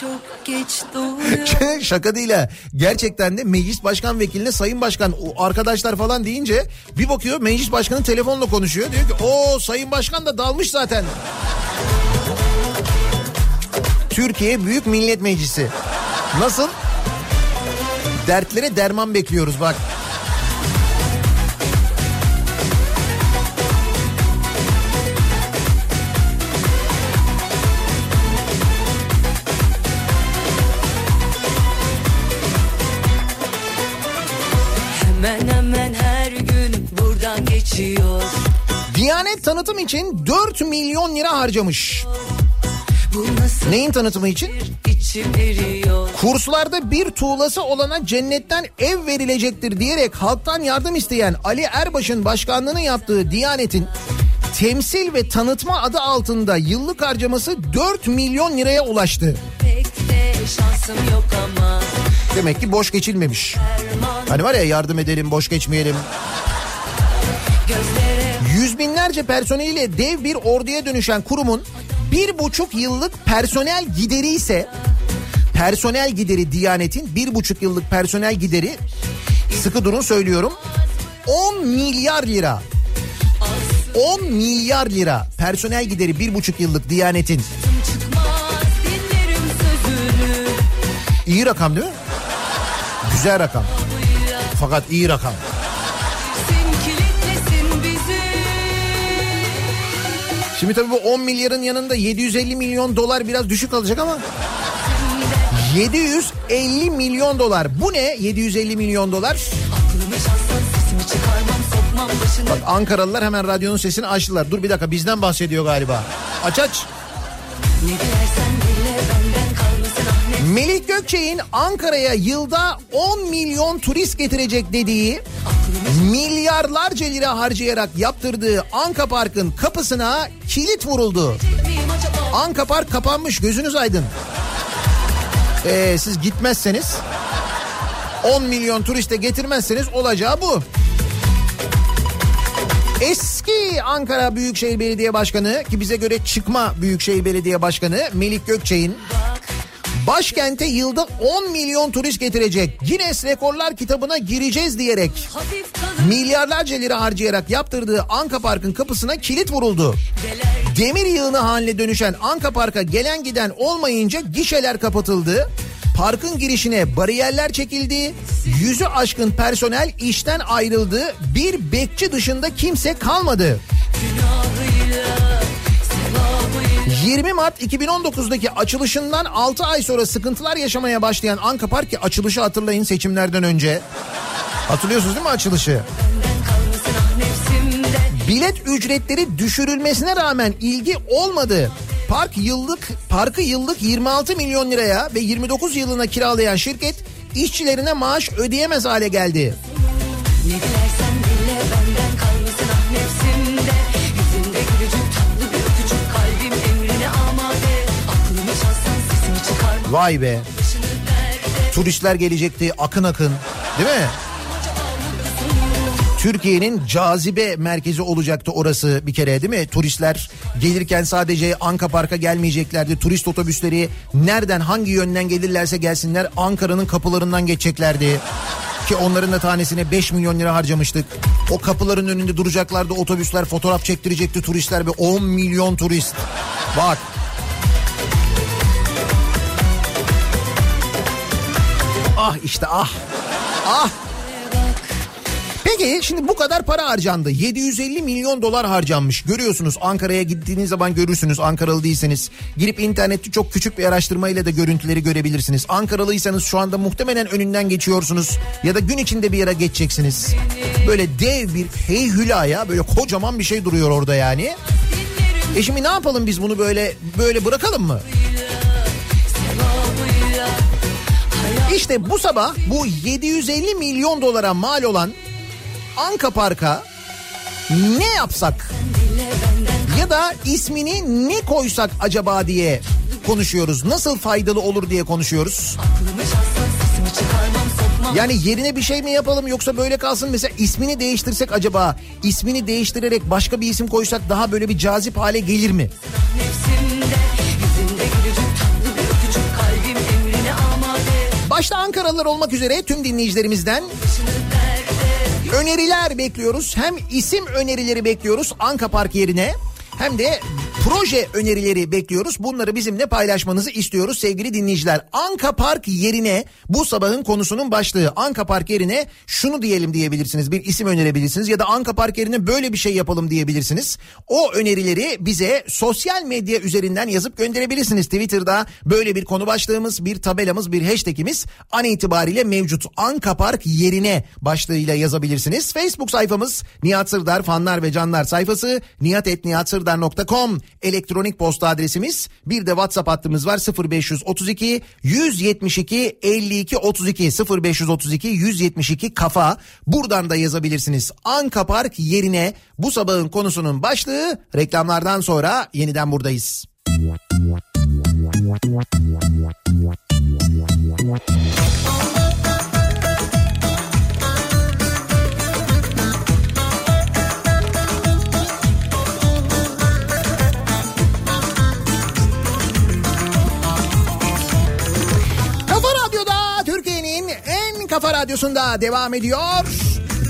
[SPEAKER 4] Çok geç doğuyor.
[SPEAKER 2] Şaka değil ha. Gerçekten de meclis başkan vekiline sayın başkan o arkadaşlar falan deyince bir bakıyor meclis başkanı telefonla konuşuyor. Diyor ki o sayın başkan da dalmış zaten. Türkiye Büyük Millet Meclisi. Nasıl? Dertlere derman bekliyoruz bak.
[SPEAKER 4] Geçiyor.
[SPEAKER 2] Diyanet tanıtım için 4 milyon lira harcamış. Neyin tanıtımı için? Kurslarda bir tuğlası olana cennetten ev verilecektir diyerek halktan yardım isteyen Ali Erbaş'ın başkanlığını yaptığı Diyanet'in temsil ve tanıtma adı altında yıllık harcaması 4 milyon liraya ulaştı. Demek ki boş geçilmemiş. Hani var ya yardım edelim boş geçmeyelim. Binlerce personeliyle dev bir orduya dönüşen kurumun bir buçuk yıllık personel gideri ise personel gideri Diyanet'in bir buçuk yıllık personel gideri sıkı durun söylüyorum 10 milyar lira 10 milyar lira personel gideri bir buçuk yıllık Diyanet'in iyi rakam değil mi? Güzel rakam. Fakat iyi rakam. Şimdi tabii bu 10 milyarın yanında 750 milyon dolar biraz düşük alacak ama 750 milyon dolar. Bu ne 750 milyon dolar? Bak Ankaralılar hemen radyonun sesini açtılar. Dur bir dakika bizden bahsediyor galiba. Aç aç. Melih Gökçe'nin Ankara'ya yılda 10 milyon turist getirecek dediği milyarlarca lira harcayarak yaptırdığı Anka Park'ın kapısına kilit vuruldu. Anka Park kapanmış gözünüz aydın. Ee, siz gitmezseniz 10 milyon turiste getirmezseniz olacağı bu. Eski Ankara Büyükşehir Belediye Başkanı ki bize göre çıkma Büyükşehir Belediye Başkanı Melik Gökçe'nin başkente yılda 10 milyon turist getirecek Guinness Rekorlar kitabına gireceğiz diyerek milyarlarca lira harcayarak yaptırdığı Anka Park'ın kapısına kilit vuruldu. Demir yığını haline dönüşen Anka Park'a gelen giden olmayınca gişeler kapatıldı. Parkın girişine bariyerler çekildi. Yüzü aşkın personel işten ayrıldı. Bir bekçi dışında kimse kalmadı.
[SPEAKER 4] günahıyla
[SPEAKER 2] 20 Mart 2019'daki açılışından 6 ay sonra sıkıntılar yaşamaya başlayan Anka Park ki açılışı hatırlayın seçimlerden önce. Hatırlıyorsunuz değil mi açılışı? Bilet ücretleri düşürülmesine rağmen ilgi olmadı. Park yıllık parkı yıllık 26 milyon liraya ve 29 yılına kiralayan şirket işçilerine maaş ödeyemez hale geldi. Vay be. Turistler gelecekti akın akın. Değil mi? Türkiye'nin cazibe merkezi olacaktı orası bir kere değil mi? Turistler gelirken sadece Anka Park'a gelmeyeceklerdi. Turist otobüsleri nereden hangi yönden gelirlerse gelsinler Ankara'nın kapılarından geçeceklerdi. Ki onların da tanesine 5 milyon lira harcamıştık. O kapıların önünde duracaklardı otobüsler fotoğraf çektirecekti turistler ve 10 milyon turist. Bak ah işte ah ah Peki şimdi bu kadar para harcandı. 750 milyon dolar harcanmış. Görüyorsunuz Ankara'ya gittiğiniz zaman görürsünüz Ankaralı değilseniz. Girip internette çok küçük bir araştırmayla da görüntüleri görebilirsiniz. Ankaralıysanız şu anda muhtemelen önünden geçiyorsunuz. Ya da gün içinde bir yere geçeceksiniz. Böyle dev bir heyhülaya böyle kocaman bir şey duruyor orada yani. E şimdi ne yapalım biz bunu böyle böyle bırakalım mı? İşte bu sabah bu 750 milyon dolara mal olan Anka Park'a ne yapsak ya da ismini ne koysak acaba diye konuşuyoruz. Nasıl faydalı olur diye konuşuyoruz. Yani yerine bir şey mi yapalım yoksa böyle kalsın mesela ismini değiştirsek acaba ismini değiştirerek başka bir isim koysak daha böyle bir cazip hale gelir mi?
[SPEAKER 4] nefsimde
[SPEAKER 2] Başta Ankaralılar olmak üzere tüm dinleyicilerimizden öneriler bekliyoruz. Hem isim önerileri bekliyoruz Anka Park yerine hem de proje önerileri bekliyoruz. Bunları bizimle paylaşmanızı istiyoruz sevgili dinleyiciler. Anka Park yerine bu sabahın konusunun başlığı Anka Park yerine şunu diyelim diyebilirsiniz. Bir isim önerebilirsiniz ya da Anka Park yerine böyle bir şey yapalım diyebilirsiniz. O önerileri bize sosyal medya üzerinden yazıp gönderebilirsiniz. Twitter'da böyle bir konu başlığımız, bir tabelamız, bir hashtagimiz an itibariyle mevcut. Anka Park yerine başlığıyla yazabilirsiniz. Facebook sayfamız Nihat Sırdar fanlar ve canlar sayfası nihatetnihatsırdar.com elektronik posta adresimiz. Bir de WhatsApp hattımız var 0532 172 52 32 0532 172 kafa. Buradan da yazabilirsiniz. Anka Park yerine bu sabahın konusunun başlığı reklamlardan sonra yeniden buradayız. Kafa kafa radyosunda devam ediyor.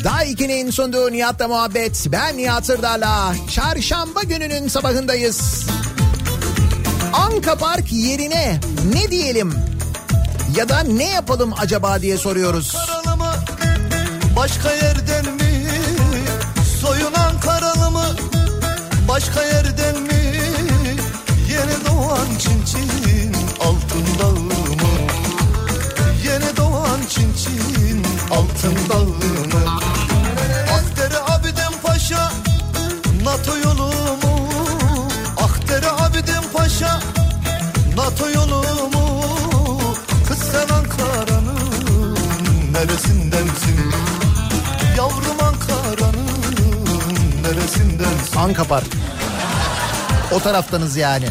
[SPEAKER 2] Daiki'nin sunduğu Nihat'la muhabbet. Ben Nihat Sırdar'la çarşamba gününün sabahındayız. Anka Park yerine ne diyelim ya da ne yapalım acaba diye soruyoruz.
[SPEAKER 6] Karalı mı? Başka yerden mi? Soyun Ankaralı mı? Başka yerden
[SPEAKER 2] Anka Park. O taraftanız yani.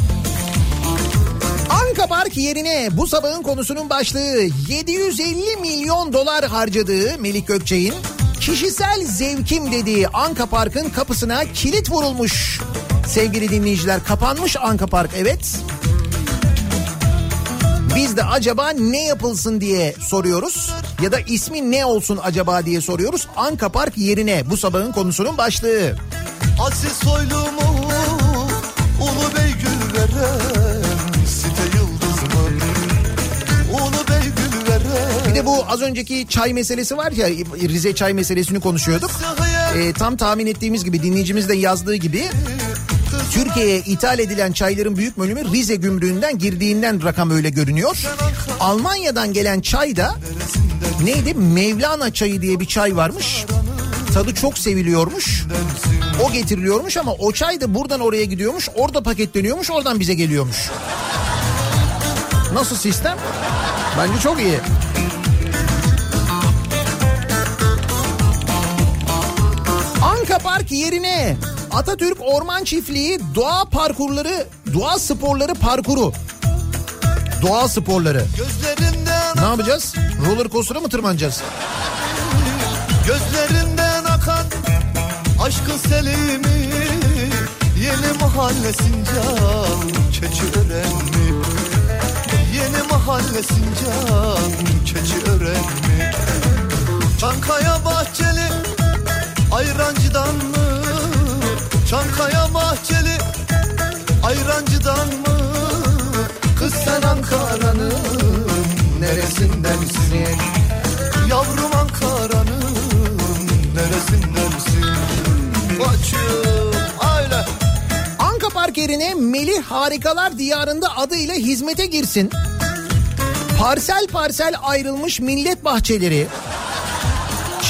[SPEAKER 2] Anka Park yerine bu sabahın konusunun başlığı 750 milyon dolar harcadığı Melik Gökçe'nin kişisel zevkim dediği Anka Park'ın kapısına kilit vurulmuş. Sevgili dinleyiciler kapanmış Anka Park evet. Biz de acaba ne yapılsın diye soruyoruz ya da ismi ne olsun acaba diye soruyoruz. Anka Park yerine bu sabahın konusunun başlığı.
[SPEAKER 9] Aziz soylu mu? Ulu Bey gül veren site yıldız mı? Ulu Bey gül veren
[SPEAKER 2] Bir de bu az önceki çay meselesi var ya Rize çay meselesini konuşuyorduk. Ee, tam tahmin ettiğimiz gibi dinleyicimiz de yazdığı gibi Türkiye'ye ithal edilen çayların büyük bölümü Rize gümrüğünden girdiğinden rakam öyle görünüyor. Almanya'dan gelen çay da neydi? Mevlana çayı diye bir çay varmış. Tadı çok seviliyormuş. O getiriliyormuş ama o çay da buradan oraya gidiyormuş. Orada paketleniyormuş. Oradan bize geliyormuş. Nasıl sistem? Bence çok iyi. Anka Park yerine Atatürk Orman Çiftliği doğa parkurları, doğa sporları parkuru. Doğa sporları. Ne yapacağız? Roller coaster'a mı tırmanacağız?
[SPEAKER 9] Akan aşkın selimi Yeni mahalle Sincan keçi öğrenmi Yeni mahalle Sincan keçi öğrenmi Çankaya Bahçeli Ayrancı'dan mı? Çankaya Bahçeli Ayrancı'dan mı? Kız sen Ankara'nın neresindensin? Yavrum Ankara'nın neresindensin? Koçum.
[SPEAKER 2] Anka Park yerine Melih Harikalar Diyarı'nda adıyla hizmete girsin. Parsel parsel ayrılmış millet bahçeleri,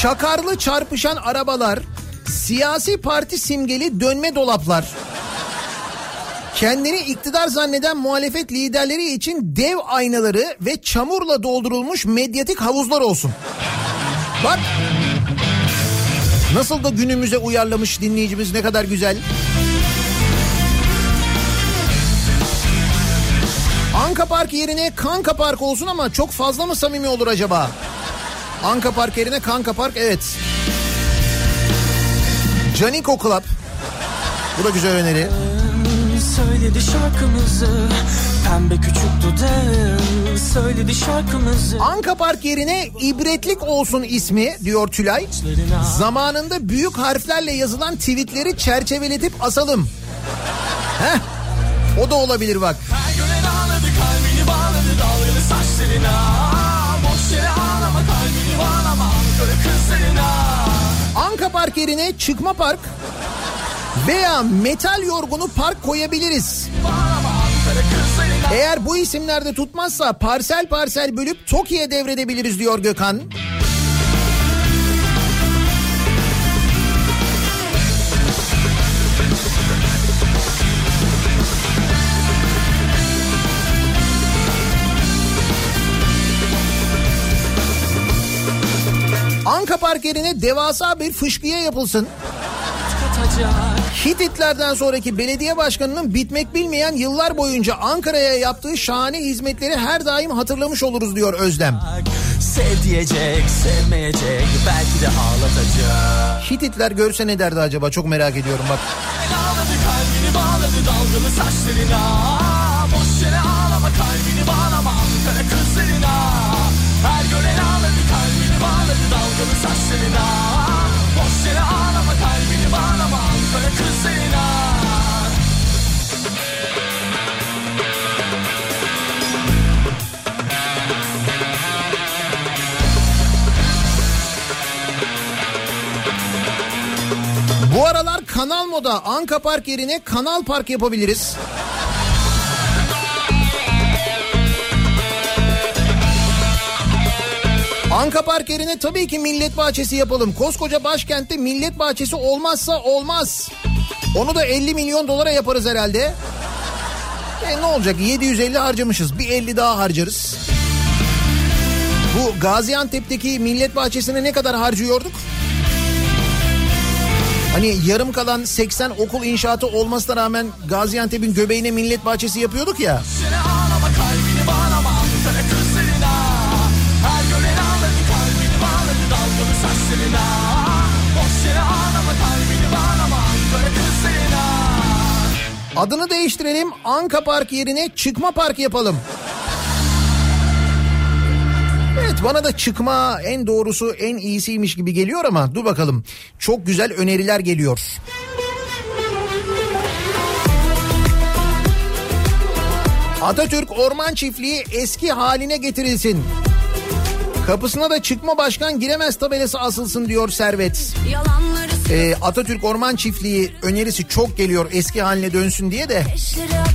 [SPEAKER 2] çakarlı çarpışan arabalar, siyasi parti simgeli dönme dolaplar, kendini iktidar zanneden muhalefet liderleri için dev aynaları ve çamurla doldurulmuş medyatik havuzlar olsun. Bak nasıl da günümüze uyarlamış dinleyicimiz ne kadar güzel. Anka Park yerine Kanka Park olsun ama çok fazla mı samimi olur acaba? Anka Park yerine Kanka Park evet. Canico Club. Bu da güzel öneri.
[SPEAKER 6] Söyledi şarkımızı Pembe küçük dudağın Söyledi şarkımızı
[SPEAKER 2] Anka Park yerine ibretlik olsun ismi diyor Tülay. Zamanında büyük harflerle yazılan tweetleri çerçeveletip asalım. Heh. O da olabilir bak.
[SPEAKER 6] Her gören ağladı kalbini bağladı dalgalı saçlarına Boş yere ağlama kalbini bağlama Ankara kızlarına
[SPEAKER 2] Anka Park yerine çıkma park veya metal yorgunu park koyabiliriz. Eğer bu isimlerde tutmazsa parsel parsel bölüp Toki'ye devredebiliriz diyor Gökhan. Anka Park yerine devasa bir fışkıya yapılsın. Hititlerden sonraki belediye başkanının bitmek bilmeyen yıllar boyunca Ankara'ya yaptığı şahane hizmetleri her daim hatırlamış oluruz diyor Özlem.
[SPEAKER 6] Sev diyecek sevmeyecek Belki de ağlatacak.
[SPEAKER 2] Hititler görse ne derdi acaba? Çok merak ediyorum bak.
[SPEAKER 6] Ağladı kalbini bağladı dalgalı saçlarına. Boş yere ağlama kalbini bağlama Ankara kızlarına. Her gören ağladı kalbini bağladı dalgalı saçlarına
[SPEAKER 2] Kanal Moda Anka Park yerine Kanal Park yapabiliriz. Anka Park yerine tabii ki millet bahçesi yapalım. Koskoca başkentte millet bahçesi olmazsa olmaz. Onu da 50 milyon dolara yaparız herhalde. E ne olacak 750 harcamışız bir 50 daha harcarız. Bu Gaziantep'teki millet bahçesine ne kadar harcıyorduk? Hani yarım kalan 80 okul inşaatı olmasına rağmen Gaziantep'in göbeğine millet bahçesi yapıyorduk ya.
[SPEAKER 5] Boşuna ağlama kalbini bağlama Ankara kızlarına Her gören ağladı kalbini bağladı dalgalı saçlarına Boşuna ağlama kalbini bağlama Ankara kızlarına
[SPEAKER 2] Adını değiştirelim Anka Park yerine Çıkma Park yapalım. Evet bana da çıkma en doğrusu en iyisiymiş gibi geliyor ama dur bakalım. Çok güzel öneriler geliyor. Atatürk Orman Çiftliği eski haline getirilsin. Kapısına da çıkma başkan giremez tabelası asılsın diyor Servet. Ee, Atatürk Orman Çiftliği önerisi çok geliyor eski haline dönsün diye de.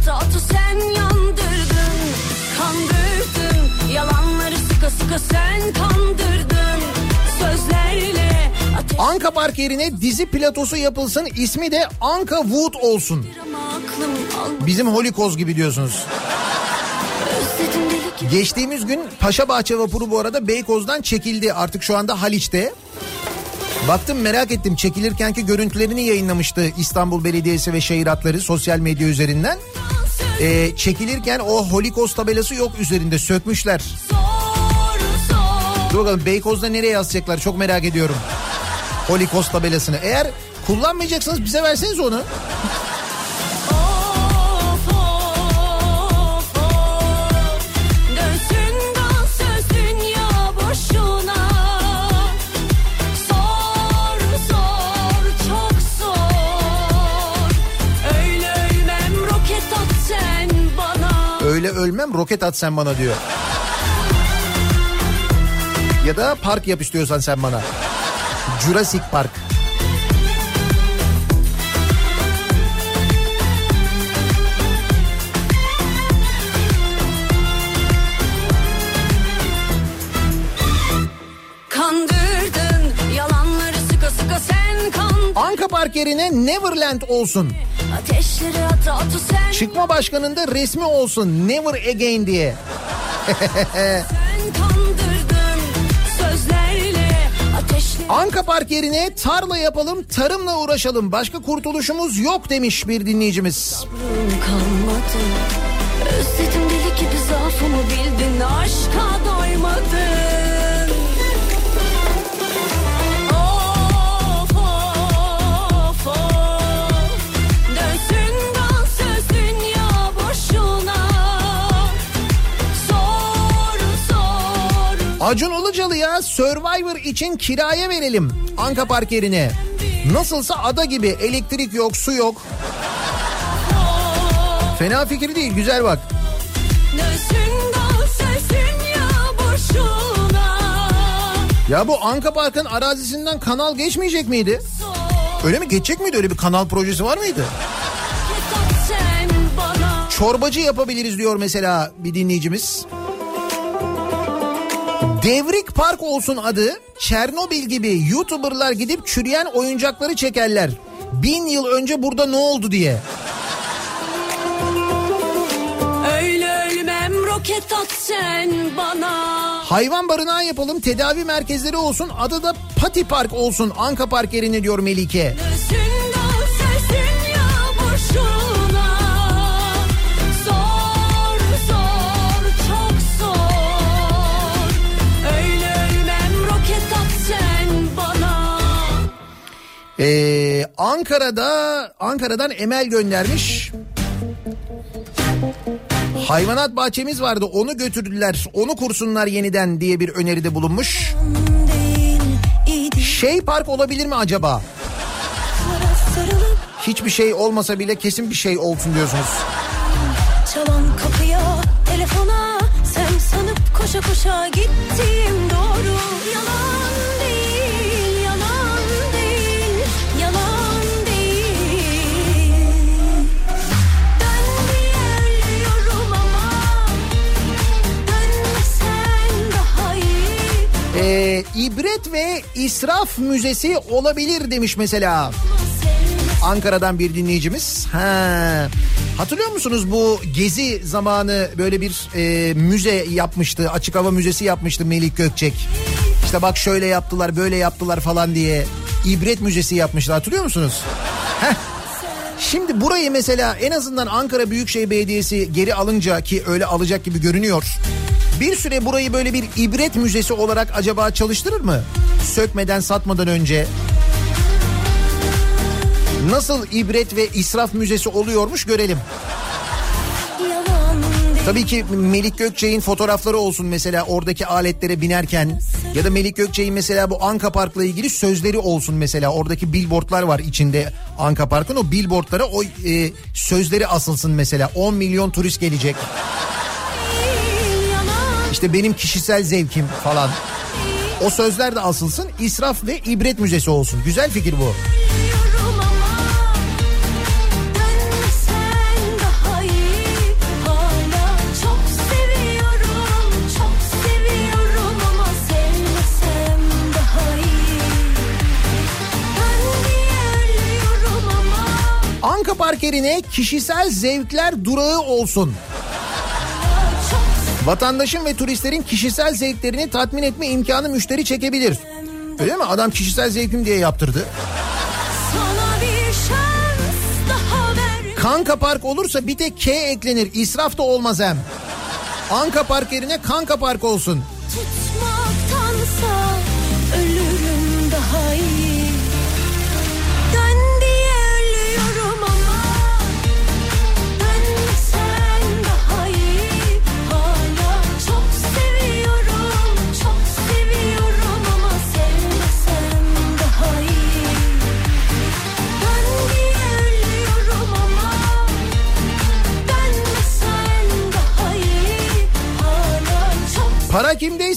[SPEAKER 4] Atı atı sen yandırdın sen kandırdın Sözlerle
[SPEAKER 2] Anka Park yerine dizi platosu yapılsın ismi de Anka Wood olsun. Bizim Holikoz gibi diyorsunuz. Geçtiğimiz gün Paşabahçe vapuru bu arada Beykoz'dan çekildi. Artık şu anda Haliç'te. Baktım merak ettim çekilirkenki görüntülerini yayınlamıştı İstanbul Belediyesi ve Şehir Hatları sosyal medya üzerinden. Ee, çekilirken o Holikos tabelası yok üzerinde sökmüşler.
[SPEAKER 4] Zor
[SPEAKER 2] Dur bakalım Beykoz'da nereye yazacaklar çok merak ediyorum. Holikos tabelasını. Eğer kullanmayacaksanız bize verseniz onu.
[SPEAKER 4] Öyle ölmem roket at sen bana
[SPEAKER 2] diyor. Ya da park yap istiyorsan sen bana. Jurassic Park. Anka Park yerine Neverland olsun.
[SPEAKER 4] Atı atı
[SPEAKER 2] Çıkma başkanında resmi olsun Never Again diye. Anka Park yerine tarla yapalım tarımla uğraşalım. Başka kurtuluşumuz yok demiş bir dinleyicimiz.
[SPEAKER 4] Özledim deli gibi zaafımı bildin. Aşka
[SPEAKER 2] Acun Ilıcalı'ya Survivor için kiraya verelim Anka Park yerine. Nasılsa ada gibi elektrik yok su yok. Fena fikir değil güzel bak. Ya bu Anka Park'ın arazisinden kanal geçmeyecek miydi? Öyle mi? Geçecek miydi? Öyle bir kanal projesi var mıydı? Çorbacı yapabiliriz diyor mesela bir dinleyicimiz. Devrik Park olsun adı. Çernobil gibi YouTuber'lar gidip çürüyen oyuncakları çekerler. Bin yıl önce burada ne oldu diye.
[SPEAKER 4] Roket at sen bana
[SPEAKER 2] Hayvan barınağı yapalım tedavi merkezleri olsun adı da Pati Park olsun Anka Park yerine diyor Melike.
[SPEAKER 4] Dönsün
[SPEAKER 2] Ee, Ankara'da Ankara'dan Emel göndermiş. Hayvanat bahçemiz vardı onu götürdüler onu kursunlar yeniden diye bir öneride bulunmuş. Şey park olabilir mi acaba? Hiçbir şey olmasa bile kesin bir şey olsun diyorsunuz.
[SPEAKER 4] çalan kapıya telefona Sen sanıp koşa koşa gittiğim doğru Yalan
[SPEAKER 2] Ee, ibret ve israf müzesi olabilir demiş mesela. Ankara'dan bir dinleyicimiz. Ha. Hatırlıyor musunuz bu gezi zamanı böyle bir e, müze yapmıştı. Açık hava müzesi yapmıştı Melik Gökçek. İşte bak şöyle yaptılar böyle yaptılar falan diye. ibret müzesi yapmışlar hatırlıyor musunuz? Heh. Şimdi burayı mesela en azından Ankara Büyükşehir Belediyesi geri alınca ki öyle alacak gibi görünüyor. Bir süre burayı böyle bir ibret müzesi olarak acaba çalıştırır mı? Sökmeden satmadan önce. Nasıl ibret ve israf müzesi oluyormuş görelim. Tabii ki Melik Gökçe'nin fotoğrafları olsun mesela oradaki aletlere binerken ya da Melik Gökçe'nin mesela bu Anka Park'la ilgili sözleri olsun mesela. Oradaki billboardlar var içinde Anka Park'ın. O billboardlara o e, sözleri asılsın mesela. 10 milyon turist gelecek. İşte benim kişisel zevkim falan. O sözler de asılsın. İsraf ve ibret müzesi olsun. Güzel fikir bu.
[SPEAKER 4] Ama
[SPEAKER 2] Anka Park yerine kişisel zevkler durağı olsun. Vatandaşın ve turistlerin kişisel zevklerini tatmin etme imkanı müşteri çekebilir. Öyle mi? Adam kişisel zevkim diye yaptırdı. Kanka Park olursa bir tek K eklenir. İsraf da olmaz hem. Anka Park yerine Kanka Park olsun.
[SPEAKER 4] Tutmaktansa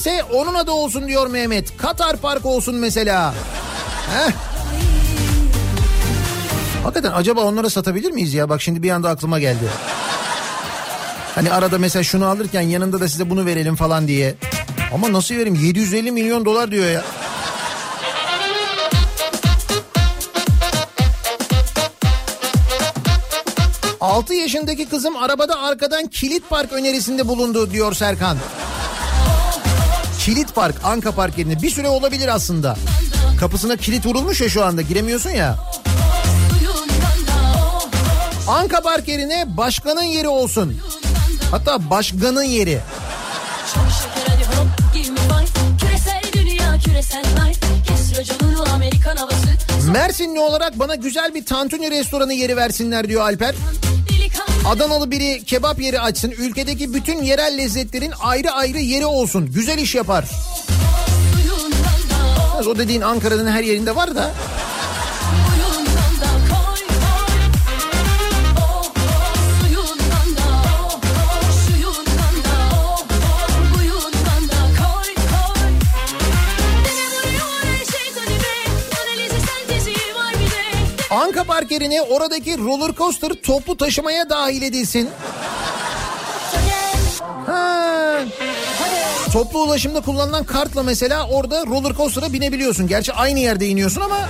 [SPEAKER 2] Kimdeyse onun adı olsun diyor Mehmet. Katar Park olsun mesela. Heh. Hakikaten acaba onlara satabilir miyiz ya? Bak şimdi bir anda aklıma geldi. Hani arada mesela şunu alırken yanında da size bunu verelim falan diye. Ama nasıl vereyim? 750 milyon dolar diyor ya. Altı yaşındaki kızım arabada arkadan kilit park önerisinde bulundu diyor Serkan. Kilit Park, Anka Park yerine bir süre olabilir aslında. Kapısına kilit vurulmuş ya şu anda giremiyorsun ya. Anka Park yerine başkanın yeri olsun. Hatta başkanın yeri. Mersinli olarak bana güzel bir tantuni restoranı yeri versinler diyor Alper. Adanalı biri kebap yeri açsın. Ülkedeki bütün yerel lezzetlerin ayrı ayrı yeri olsun. Güzel iş yapar. O dediğin Ankara'nın her yerinde var da. Park yerine oradaki roller coaster toplu taşımaya dahil edilsin. Toplu ulaşımda kullanılan kartla mesela orada roller coaster'a binebiliyorsun. Gerçi aynı yerde iniyorsun ama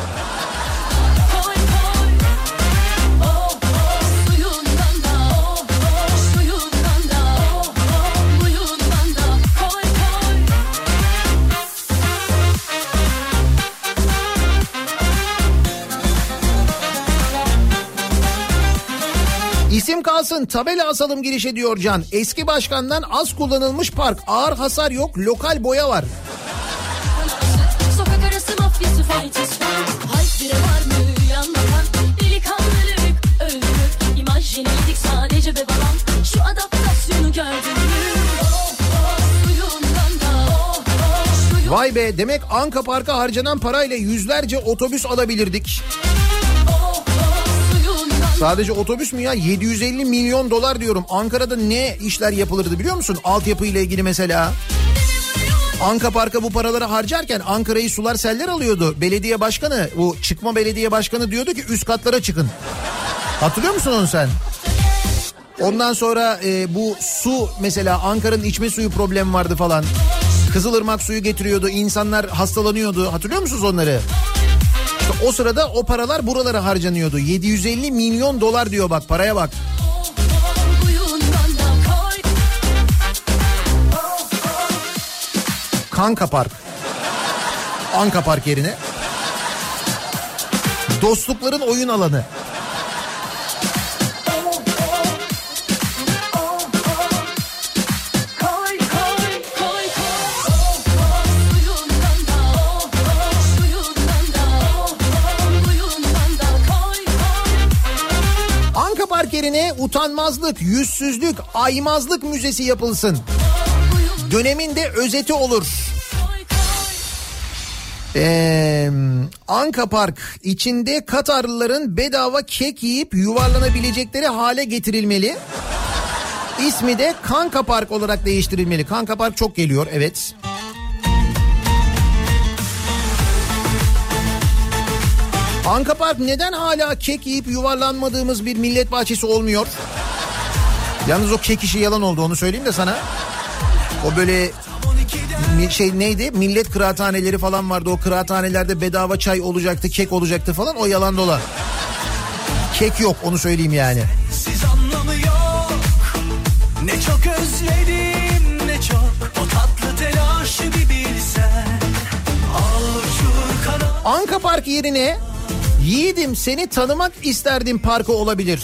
[SPEAKER 2] isim kalsın tabela asalım girişe diyor Can. Eski başkandan az kullanılmış park. Ağır hasar yok lokal boya var.
[SPEAKER 4] Sokak arası mafyası fighters Hayt bire var mı yanmadan Delikanlılık öldürür İmaj yenildik sadece be babam Şu adaptasyonu gördün mü Oh oh
[SPEAKER 2] Vay be demek Anka Park'a harcanan parayla yüzlerce otobüs alabilirdik. Sadece otobüs mü ya? 750 milyon dolar diyorum. Ankara'da ne işler yapılırdı biliyor musun? Altyapı ile ilgili mesela. Anka Park'a bu paraları harcarken Ankara'yı sular seller alıyordu. Belediye başkanı, bu çıkma belediye başkanı diyordu ki üst katlara çıkın. Hatırlıyor musun onu sen? Ondan sonra e, bu su mesela Ankara'nın içme suyu problemi vardı falan. Kızılırmak suyu getiriyordu. insanlar hastalanıyordu. Hatırlıyor musunuz onları? O sırada o paralar buralara harcanıyordu. 750 milyon dolar diyor bak paraya bak. Kanka Park. Anka Park yerine. Dostlukların oyun alanı. Yerine utanmazlık, yüzsüzlük, aymazlık müzesi yapılsın. Dönemin de özeti olur. Ee, Anka Park içinde Katarlıların bedava kek yiyip yuvarlanabilecekleri hale getirilmeli. İsmi de Kanka Park olarak değiştirilmeli. Kanka Park çok geliyor evet. Anka Park neden hala kek yiyip yuvarlanmadığımız bir millet bahçesi olmuyor? Yalnız o kek işi yalan oldu onu söyleyeyim de sana. O böyle şey neydi? Millet kıraathaneleri falan vardı. O kıraathanelerde bedava çay olacaktı, kek olacaktı falan. O yalan dolan. Kek yok onu söyleyeyim yani.
[SPEAKER 6] Siz anlamı yok Ne çok özledim ne çok O tatlı telaşı bir bilsen
[SPEAKER 2] Anka Park yerine Yiğidim seni tanımak isterdim parkı olabilir.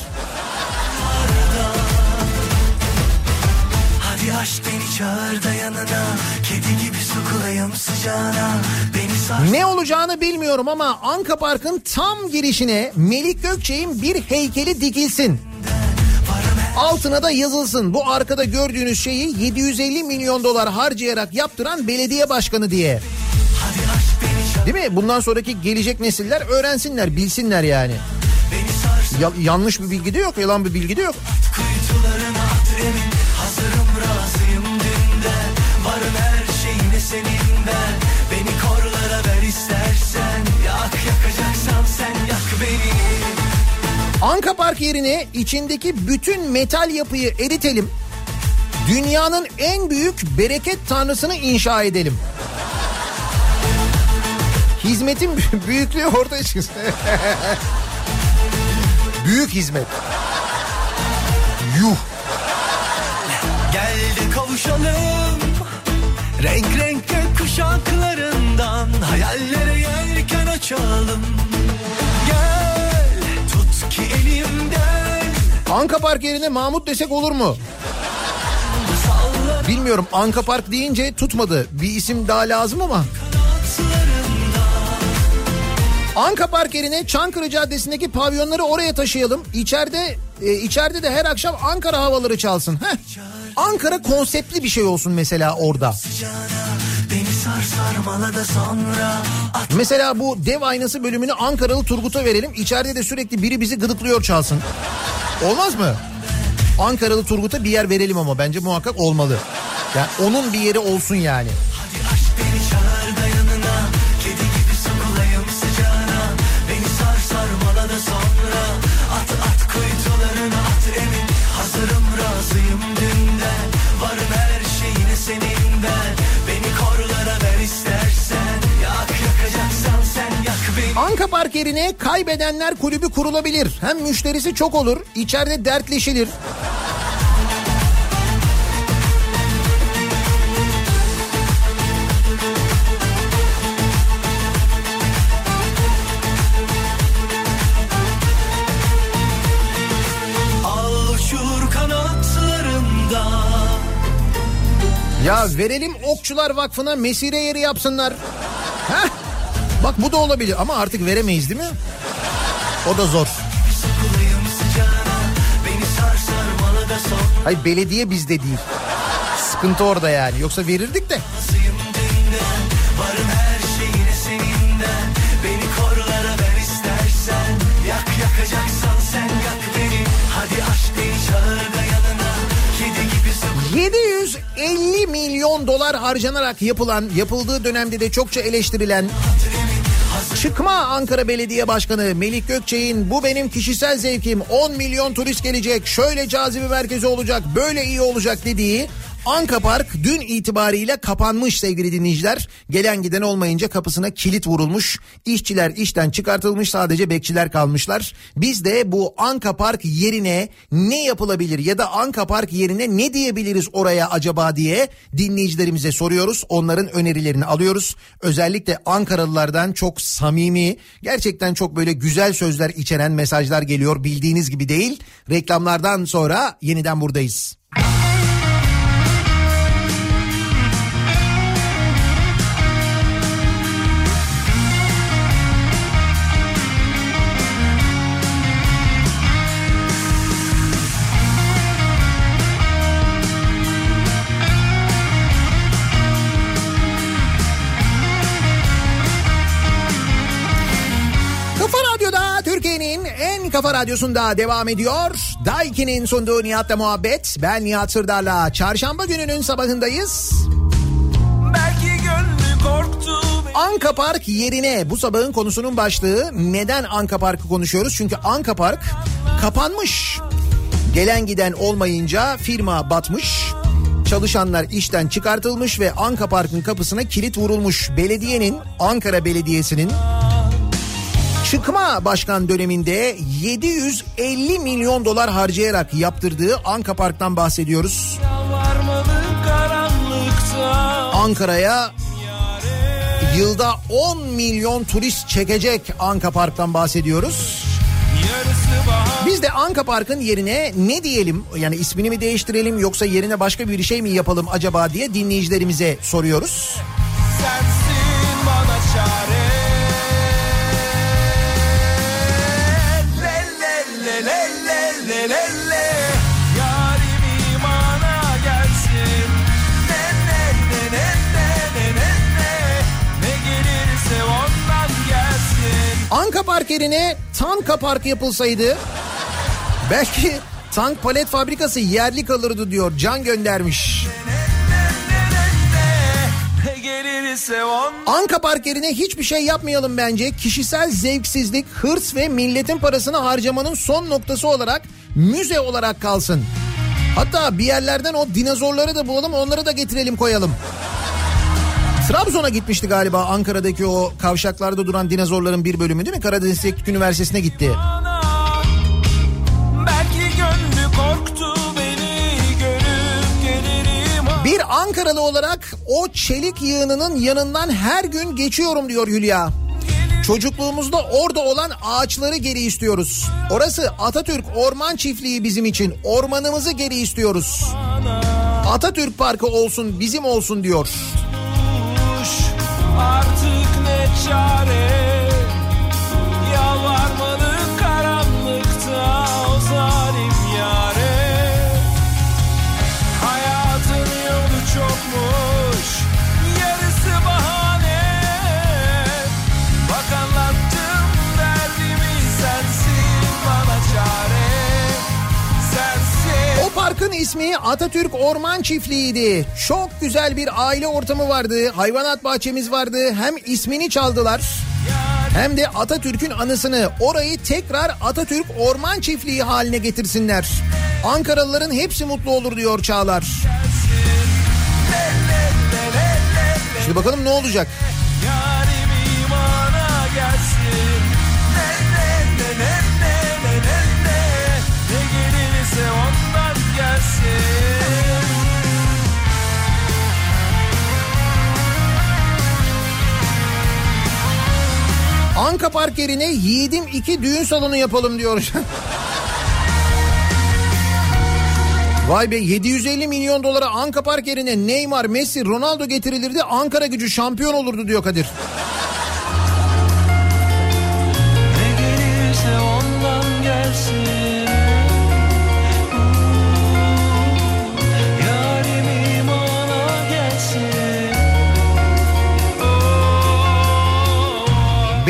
[SPEAKER 6] Hadi aşk beni çağır da yanına Kedi gibi sokulayım sıcağına Beni sar
[SPEAKER 2] Ne olacağını bilmiyorum ama Anka Park'ın tam girişine Melik Gökçek'in bir heykeli dikilsin. Altına da yazılsın. Bu arkada gördüğünüz şeyi 750 milyon dolar harcayarak yaptıran belediye başkanı diye. Değil mi? Bundan sonraki gelecek nesiller öğrensinler, bilsinler yani. Ya- yanlış bir bilgi de yok, yalan bir bilgi de yok. Anka Park yerine içindeki bütün metal yapıyı eritelim. Dünyanın en büyük bereket tanrısını inşa edelim. Hizmetin bü- büyüklüğü ortaya çıksın. Büyük hizmet. Yuh.
[SPEAKER 6] Gel de kavuşalım Renk renk gök kuşaklarından Hayallere yelken açalım Gel tut ki elimden
[SPEAKER 2] Anka Park yerine Mahmut desek olur mu? Bilmiyorum Anka Park deyince tutmadı. Bir isim daha lazım ama. Anka Park yerine Çankırı Caddesi'ndeki pavyonları oraya taşıyalım. İçeride e, içeride de her akşam Ankara havaları çalsın. Heh. Ankara konseptli bir şey olsun mesela orada. Mesela bu dev aynası bölümünü Ankaralı Turgut'a verelim. İçeride de sürekli biri bizi gıdıklıyor çalsın. Olmaz mı? Ankaralı Turgut'a bir yer verelim ama bence muhakkak olmalı. Yani onun bir yeri olsun yani. Yerine kaybedenler kulübü kurulabilir. Hem müşterisi çok olur, içeride dertleşilir. Ya verelim Okçular Vakfı'na mesire yeri yapsınlar. Heh. Bak bu da olabilir ama artık veremeyiz değil mi? O da zor. Hayır belediye bizde değil. Sıkıntı orada yani. Yoksa verirdik de.
[SPEAKER 6] Razıyım
[SPEAKER 2] 750 milyon dolar harcanarak yapılan, yapıldığı dönemde de çokça eleştirilen Çıkma Ankara Belediye Başkanı Melik Gökçek'in bu benim kişisel zevkim 10 milyon turist gelecek şöyle cazibe merkezi olacak böyle iyi olacak dediği Anka Park dün itibariyle kapanmış sevgili dinleyiciler. Gelen giden olmayınca kapısına kilit vurulmuş. İşçiler işten çıkartılmış sadece bekçiler kalmışlar. Biz de bu Anka Park yerine ne yapılabilir ya da Anka Park yerine ne diyebiliriz oraya acaba diye dinleyicilerimize soruyoruz. Onların önerilerini alıyoruz. Özellikle Ankaralılardan çok samimi, gerçekten çok böyle güzel sözler içeren mesajlar geliyor. Bildiğiniz gibi değil. Reklamlardan sonra yeniden buradayız. Kafa radyosunda devam ediyor. Daiki'nin sunduğu Nihat'la muhabbet. Ben Nihat Sırdar'la çarşamba gününün sabahındayız.
[SPEAKER 5] Belki gönlü korktu
[SPEAKER 2] Anka Park yerine bu sabahın konusunun başlığı neden Anka Park'ı konuşuyoruz? Çünkü Anka Park kapanmış. Gelen giden olmayınca firma batmış. Çalışanlar işten çıkartılmış ve Anka Park'ın kapısına kilit vurulmuş. Belediyenin Ankara Belediyesi'nin çıkma başkan döneminde 750 milyon dolar harcayarak yaptırdığı Anka Park'tan bahsediyoruz. Ankara'ya yılda 10 milyon turist çekecek Anka Park'tan bahsediyoruz. Biz de Anka Park'ın yerine ne diyelim yani ismini mi değiştirelim yoksa yerine başka bir şey mi yapalım acaba diye dinleyicilerimize soruyoruz.
[SPEAKER 5] sensin bana çare
[SPEAKER 2] Anka Park yerine Tanka Park yapılsaydı belki tank palet fabrikası yerli kalırdı diyor Can göndermiş. Anka Park yerine hiçbir şey yapmayalım bence. Kişisel zevksizlik, hırs ve milletin parasını harcamanın son noktası olarak müze olarak kalsın. Hatta bir yerlerden o dinozorları da bulalım onları da getirelim koyalım. Trabzon'a gitmişti galiba Ankara'daki o kavşaklarda duran dinozorların bir bölümü değil mi? Karadeniz Teknik Üniversitesi'ne gitti. Bir Ankaralı olarak o çelik yığınının yanından her gün geçiyorum diyor Hülya. Çocukluğumuzda orada olan ağaçları geri istiyoruz. Orası Atatürk Orman Çiftliği bizim için. Ormanımızı geri istiyoruz. Atatürk Parkı olsun bizim olsun diyor.
[SPEAKER 5] Artık ne çare
[SPEAKER 2] parkın ismi Atatürk Orman Çiftliği'ydi. Çok güzel bir aile ortamı vardı. Hayvanat bahçemiz vardı. Hem ismini çaldılar hem de Atatürk'ün anısını orayı tekrar Atatürk Orman Çiftliği haline getirsinler. Ankaralıların hepsi mutlu olur diyor Çağlar. Şimdi bakalım ne olacak?
[SPEAKER 5] Yarim imana gelsin
[SPEAKER 2] Anka Park yerine yiğidim iki düğün salonu yapalım diyor. Vay be 750 milyon dolara Anka Park yerine Neymar, Messi, Ronaldo getirilirdi. Ankara gücü şampiyon olurdu diyor Kadir.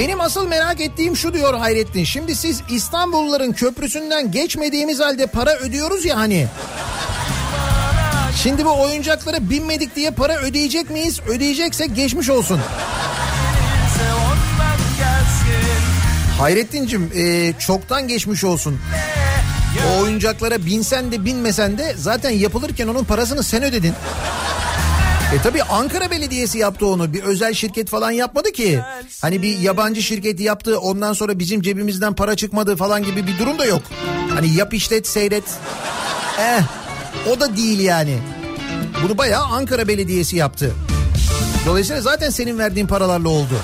[SPEAKER 2] Benim asıl merak ettiğim şu diyor Hayrettin. Şimdi siz İstanbulluların köprüsünden geçmediğimiz halde para ödüyoruz ya hani. Şimdi bu oyuncaklara binmedik diye para ödeyecek miyiz? Ödeyeceksek geçmiş olsun. Hayrettin'cim e, çoktan geçmiş olsun. O oyuncaklara binsen de binmesen de zaten yapılırken onun parasını sen ödedin. E tabi Ankara Belediyesi yaptı onu. Bir özel şirket falan yapmadı ki. Hani bir yabancı şirket yaptı ondan sonra bizim cebimizden para çıkmadı falan gibi bir durum da yok. Hani yap işlet seyret. Eh o da değil yani. Bunu bayağı Ankara Belediyesi yaptı. Dolayısıyla zaten senin verdiğin paralarla oldu.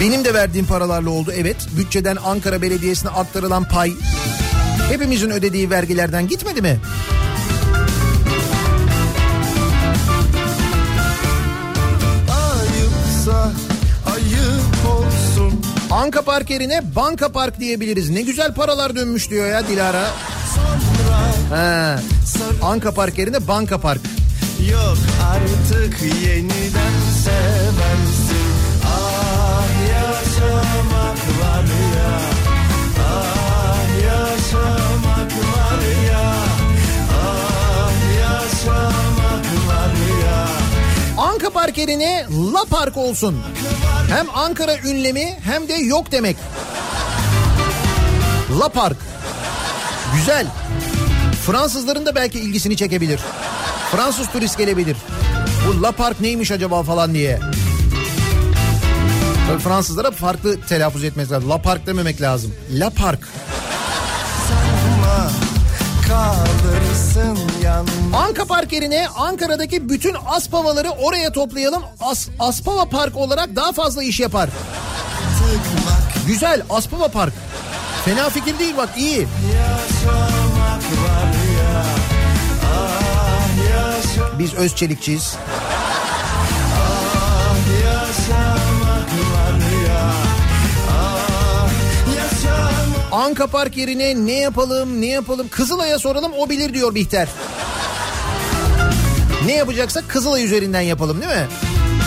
[SPEAKER 2] Benim de verdiğim paralarla oldu evet. Bütçeden Ankara Belediyesi'ne aktarılan pay hepimizin ödediği vergilerden gitmedi mi? Anka Park yerine Banka Park diyebiliriz. Ne güzel paralar dönmüş diyor ya Dilara. He. Anka Park yerine Banka Park.
[SPEAKER 3] Yok artık yeniden seversin
[SPEAKER 2] Anka Park yerine La Park olsun. Hem Ankara ünlemi hem de yok demek. La Park. Güzel. Fransızların da belki ilgisini çekebilir. Fransız turist gelebilir. Bu La Park neymiş acaba falan diye. Tabii Fransızlara farklı telaffuz etmek lazım. La Park dememek lazım. La Park.
[SPEAKER 3] Kalırsın yalnız
[SPEAKER 2] Anka Park yerine Ankara'daki bütün Aspavaları oraya toplayalım. As, Aspava Park olarak daha fazla iş yapar.
[SPEAKER 3] bak
[SPEAKER 2] Güzel Aspava Park. Fena fikir değil bak iyi.
[SPEAKER 3] Yaşamak var ya Ah yaşa
[SPEAKER 2] Biz Özçelikçiyiz. Anka Park yerine ne yapalım ne yapalım Kızılay'a soralım o bilir diyor Bihter. Ne yapacaksak Kızılay üzerinden yapalım değil mi?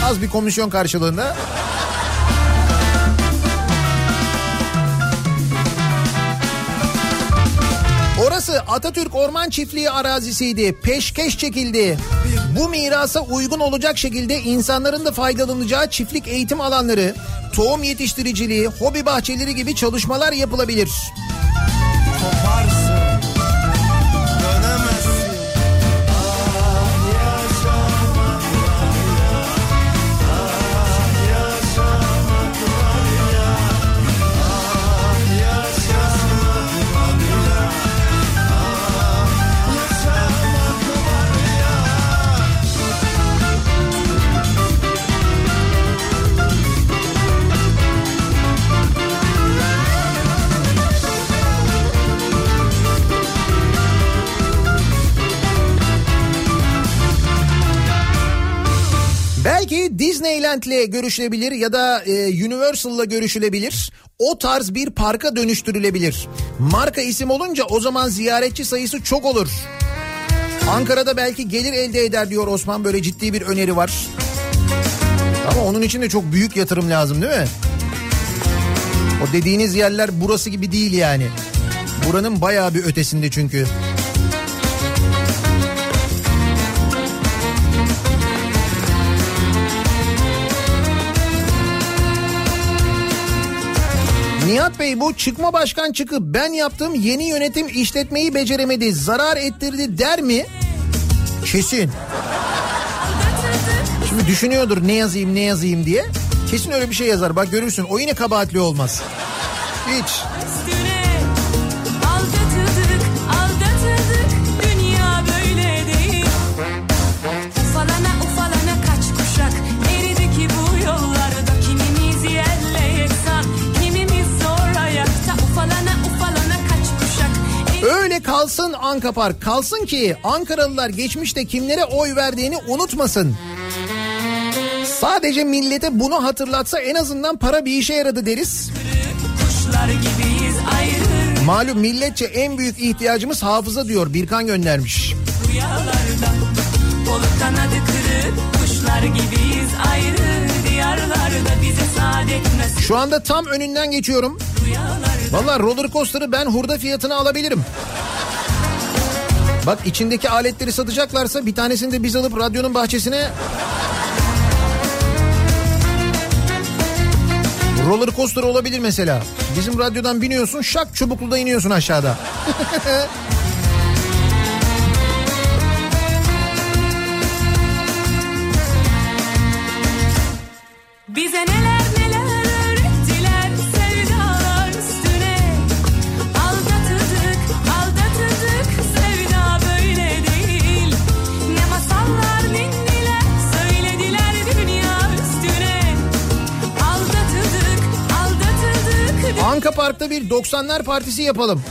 [SPEAKER 2] Az bir komisyon karşılığında. Orası Atatürk Orman Çiftliği arazisiydi. Peşkeş çekildi. Bu mirasa uygun olacak şekilde insanların da faydalanacağı çiftlik eğitim alanları, tohum yetiştiriciliği, hobi bahçeleri gibi çalışmalar yapılabilir.
[SPEAKER 3] koparsın
[SPEAKER 2] Disneyland'le görüşülebilir ya da e, Universal'la görüşülebilir. O tarz bir parka dönüştürülebilir. Marka isim olunca o zaman ziyaretçi sayısı çok olur. Ankara'da belki gelir elde eder diyor Osman böyle ciddi bir öneri var. Ama onun için de çok büyük yatırım lazım değil mi? O dediğiniz yerler burası gibi değil yani. Buranın bayağı bir ötesinde çünkü. Nihat Bey bu çıkma başkan çıkıp ben yaptım yeni yönetim işletmeyi beceremedi zarar ettirdi der mi? Kesin. Şimdi düşünüyordur ne yazayım ne yazayım diye. Kesin öyle bir şey yazar bak görürsün o yine kabahatli olmaz. Hiç. Öyle kalsın Anka Park kalsın ki Ankaralılar geçmişte kimlere oy verdiğini unutmasın. Sadece millete bunu hatırlatsa en azından para bir işe yaradı deriz. Malum milletçe en büyük ihtiyacımız hafıza diyor Birkan göndermiş.
[SPEAKER 4] Rüyalarda kuşlar gibiyiz ayrı. Diyarlarda bize saadet nasip
[SPEAKER 2] Şu anda tam önünden geçiyorum. Valla roller coaster'ı ben hurda fiyatına alabilirim. Bak içindeki aletleri satacaklarsa bir tanesini de biz alıp radyonun bahçesine... Roller coaster olabilir mesela. Bizim radyodan biniyorsun şak çubukluda iniyorsun aşağıda. Anka Park'ta bir 90'lar partisi yapalım.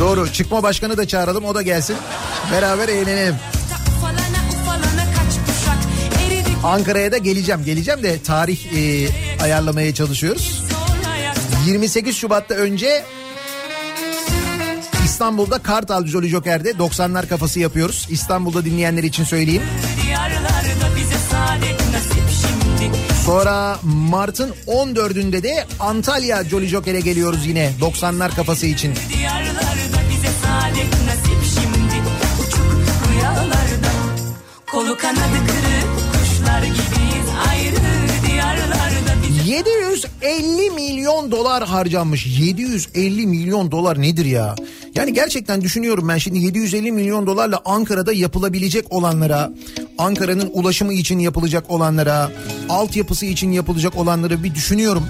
[SPEAKER 2] Doğru çıkma başkanı da çağıralım o da gelsin. Beraber eğlenelim. Ankara'ya da geleceğim. Geleceğim de tarih e, ayarlamaya çalışıyoruz.
[SPEAKER 10] sonra yaktı
[SPEAKER 2] 28 Şubat'ta önce İstanbul'da Kartal Jolly Joker'de 90'lar kafası yapıyoruz. İstanbul'da dinleyenler için söyleyeyim. Sonra Mart'ın 14'ünde de Antalya Jolly Joker'e geliyoruz yine 90'lar kafası için.
[SPEAKER 10] Kolu kanadı kırık
[SPEAKER 2] 750 milyon dolar harcanmış. 750 milyon dolar nedir ya? Yani gerçekten düşünüyorum ben şimdi 750 milyon dolarla Ankara'da yapılabilecek olanlara, Ankara'nın ulaşımı için yapılacak olanlara, altyapısı için yapılacak olanları bir düşünüyorum.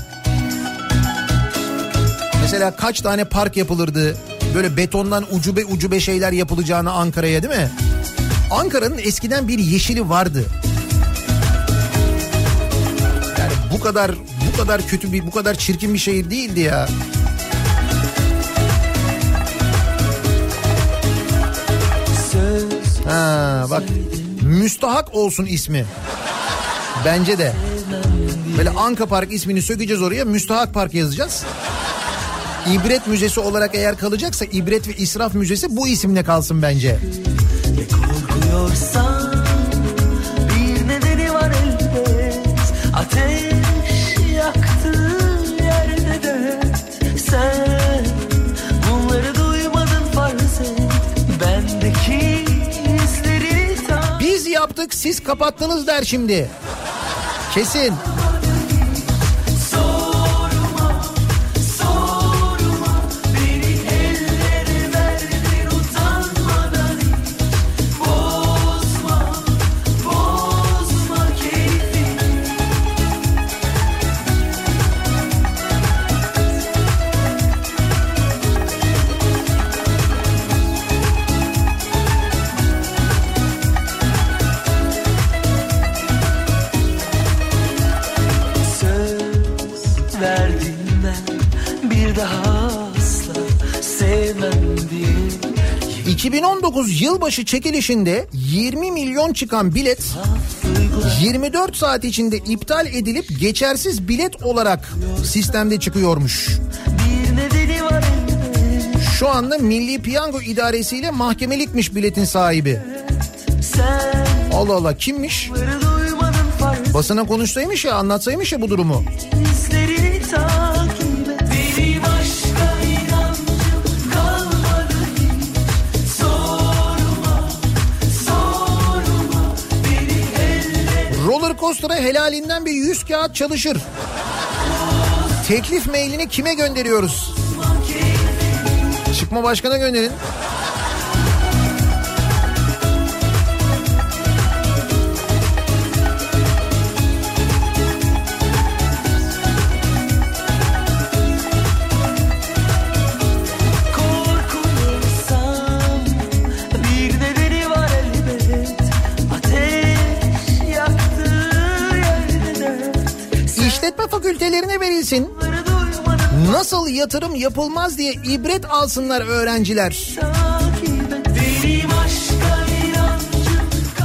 [SPEAKER 2] Mesela kaç tane park yapılırdı? Böyle betondan ucube ucube şeyler yapılacağını Ankara'ya değil mi? Ankara'nın eskiden bir yeşili vardı. Bu kadar bu kadar kötü bir bu kadar çirkin bir şehir değildi ya. Ha bak müstahak olsun ismi. Bence de. Böyle Anka Park ismini sökeceğiz oraya müstahak park yazacağız. İbret Müzesi olarak eğer kalacaksa İbret ve İsraf Müzesi bu isimle kalsın bence.
[SPEAKER 4] Korkuyorsan
[SPEAKER 2] Yaptık siz kapattınız der şimdi. Kesin. 2019 yılbaşı çekilişinde 20 milyon çıkan bilet 24 saat içinde iptal edilip geçersiz bilet olarak sistemde çıkıyormuş. Şu anda Milli Piyango İdaresi ile mahkemelikmiş biletin sahibi. Allah Allah kimmiş? Basına konuşsaymış ya anlatsaymış ya bu durumu.
[SPEAKER 4] izlerini
[SPEAKER 2] 30 lira helalinden bir 100 kağıt çalışır. Teklif mailini kime gönderiyoruz? Çıkma başkana gönderin.
[SPEAKER 4] Duymadın
[SPEAKER 2] Nasıl yatırım yapılmaz diye ibret alsınlar öğrenciler.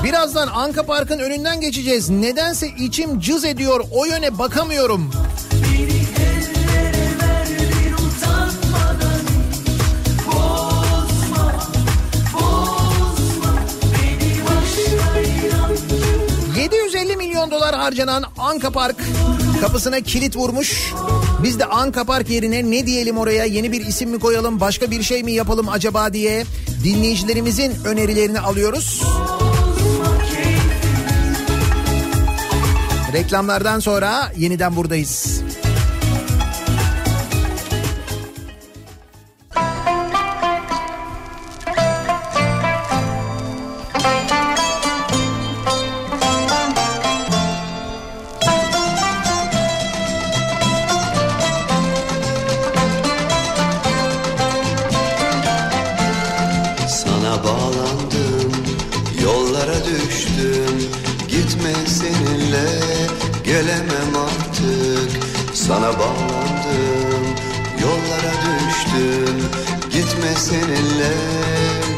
[SPEAKER 2] Birazdan Anka Park'ın önünden geçeceğiz. Nedense içim cız ediyor. O yöne bakamıyorum.
[SPEAKER 4] Beni ellere verdin utanmadan Bozma, bozma Benim aşka inancım
[SPEAKER 2] 750 milyon dolar harcanan Anka Park kapısına kilit vurmuş. Biz de Anka Park yerine ne diyelim oraya yeni bir isim mi koyalım başka bir şey mi yapalım acaba diye dinleyicilerimizin önerilerini alıyoruz. Reklamlardan sonra yeniden buradayız.
[SPEAKER 11] Düştüm Gitme seninle,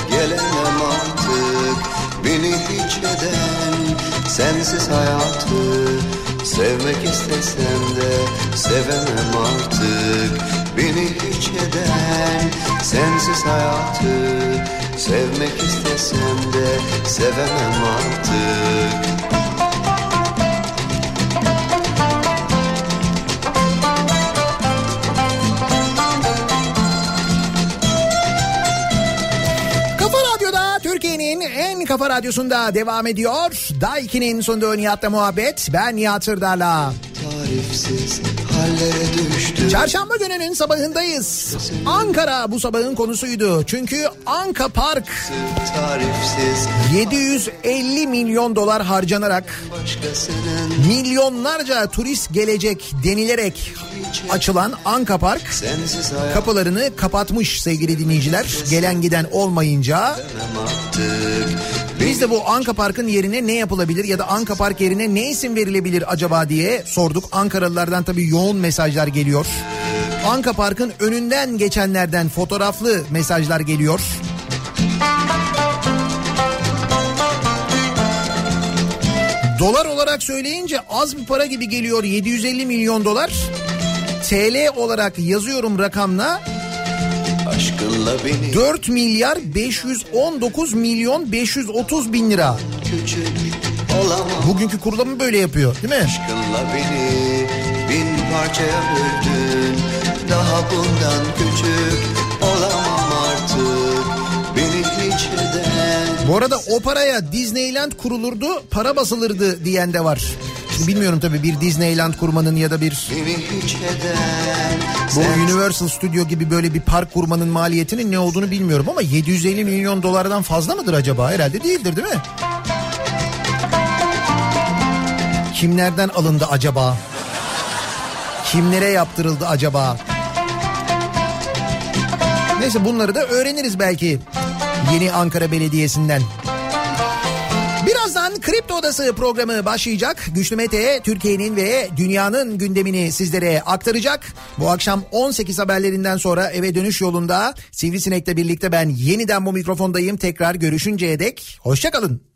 [SPEAKER 11] gelemem artık. Beni hiç eden, sensiz hayatı Sevmek istesem de, sevemem artık. Beni hiç eden, sensiz hayatı Sevmek istesem de sevemem artık
[SPEAKER 2] kafa radyosunda devam ediyor. Daiki'nin sunduğu Nihat'la muhabbet. Ben Nihat Sırdar'la. Çarşamba gününün sabahındayız. Ankara bu sabahın konusuydu. Çünkü Anka Park
[SPEAKER 11] Tarifsiz
[SPEAKER 2] 750 milyon dolar harcanarak milyonlarca turist gelecek denilerek açılan Anka Park kapılarını kapatmış sevgili dinleyiciler. Gelen giden olmayınca biz de bu Anka Park'ın yerine ne yapılabilir ya da Anka Park yerine ne isim verilebilir acaba diye sorduk. Ankaralılardan tabii yoğun mesajlar geliyor. Anka Park'ın önünden geçenlerden fotoğraflı mesajlar geliyor. Dolar olarak söyleyince az bir para gibi geliyor 750 milyon dolar. TL olarak yazıyorum rakamla
[SPEAKER 11] Aşkınla beni
[SPEAKER 2] 4 milyar 519 milyon 530 bin lira. Bugünkü kurulumı böyle yapıyor değil mi?
[SPEAKER 11] Aşkınla beni bin parçaya böldün Daha bundan küçük olamam artık Beni hiç eden
[SPEAKER 2] Bu arada o paraya Disneyland kurulurdu para basılırdı diyen de var. Şimdi bilmiyorum tabii bir Disneyland kurmanın ya da bir bu Universal Studio gibi böyle bir park kurmanın maliyetinin ne olduğunu bilmiyorum ama 750 milyon dolardan fazla mıdır acaba? Herhalde değildir değil mi? Kimlerden alındı acaba? Kimlere yaptırıldı acaba? Neyse bunları da öğreniriz belki yeni Ankara Belediyesi'nden. Birazdan Kripto Odası programı başlayacak. Güçlü Mete Türkiye'nin ve dünyanın gündemini sizlere aktaracak. Bu akşam 18 haberlerinden sonra eve dönüş yolunda Sivrisinek'le birlikte ben yeniden bu mikrofondayım. Tekrar görüşünceye dek hoşçakalın.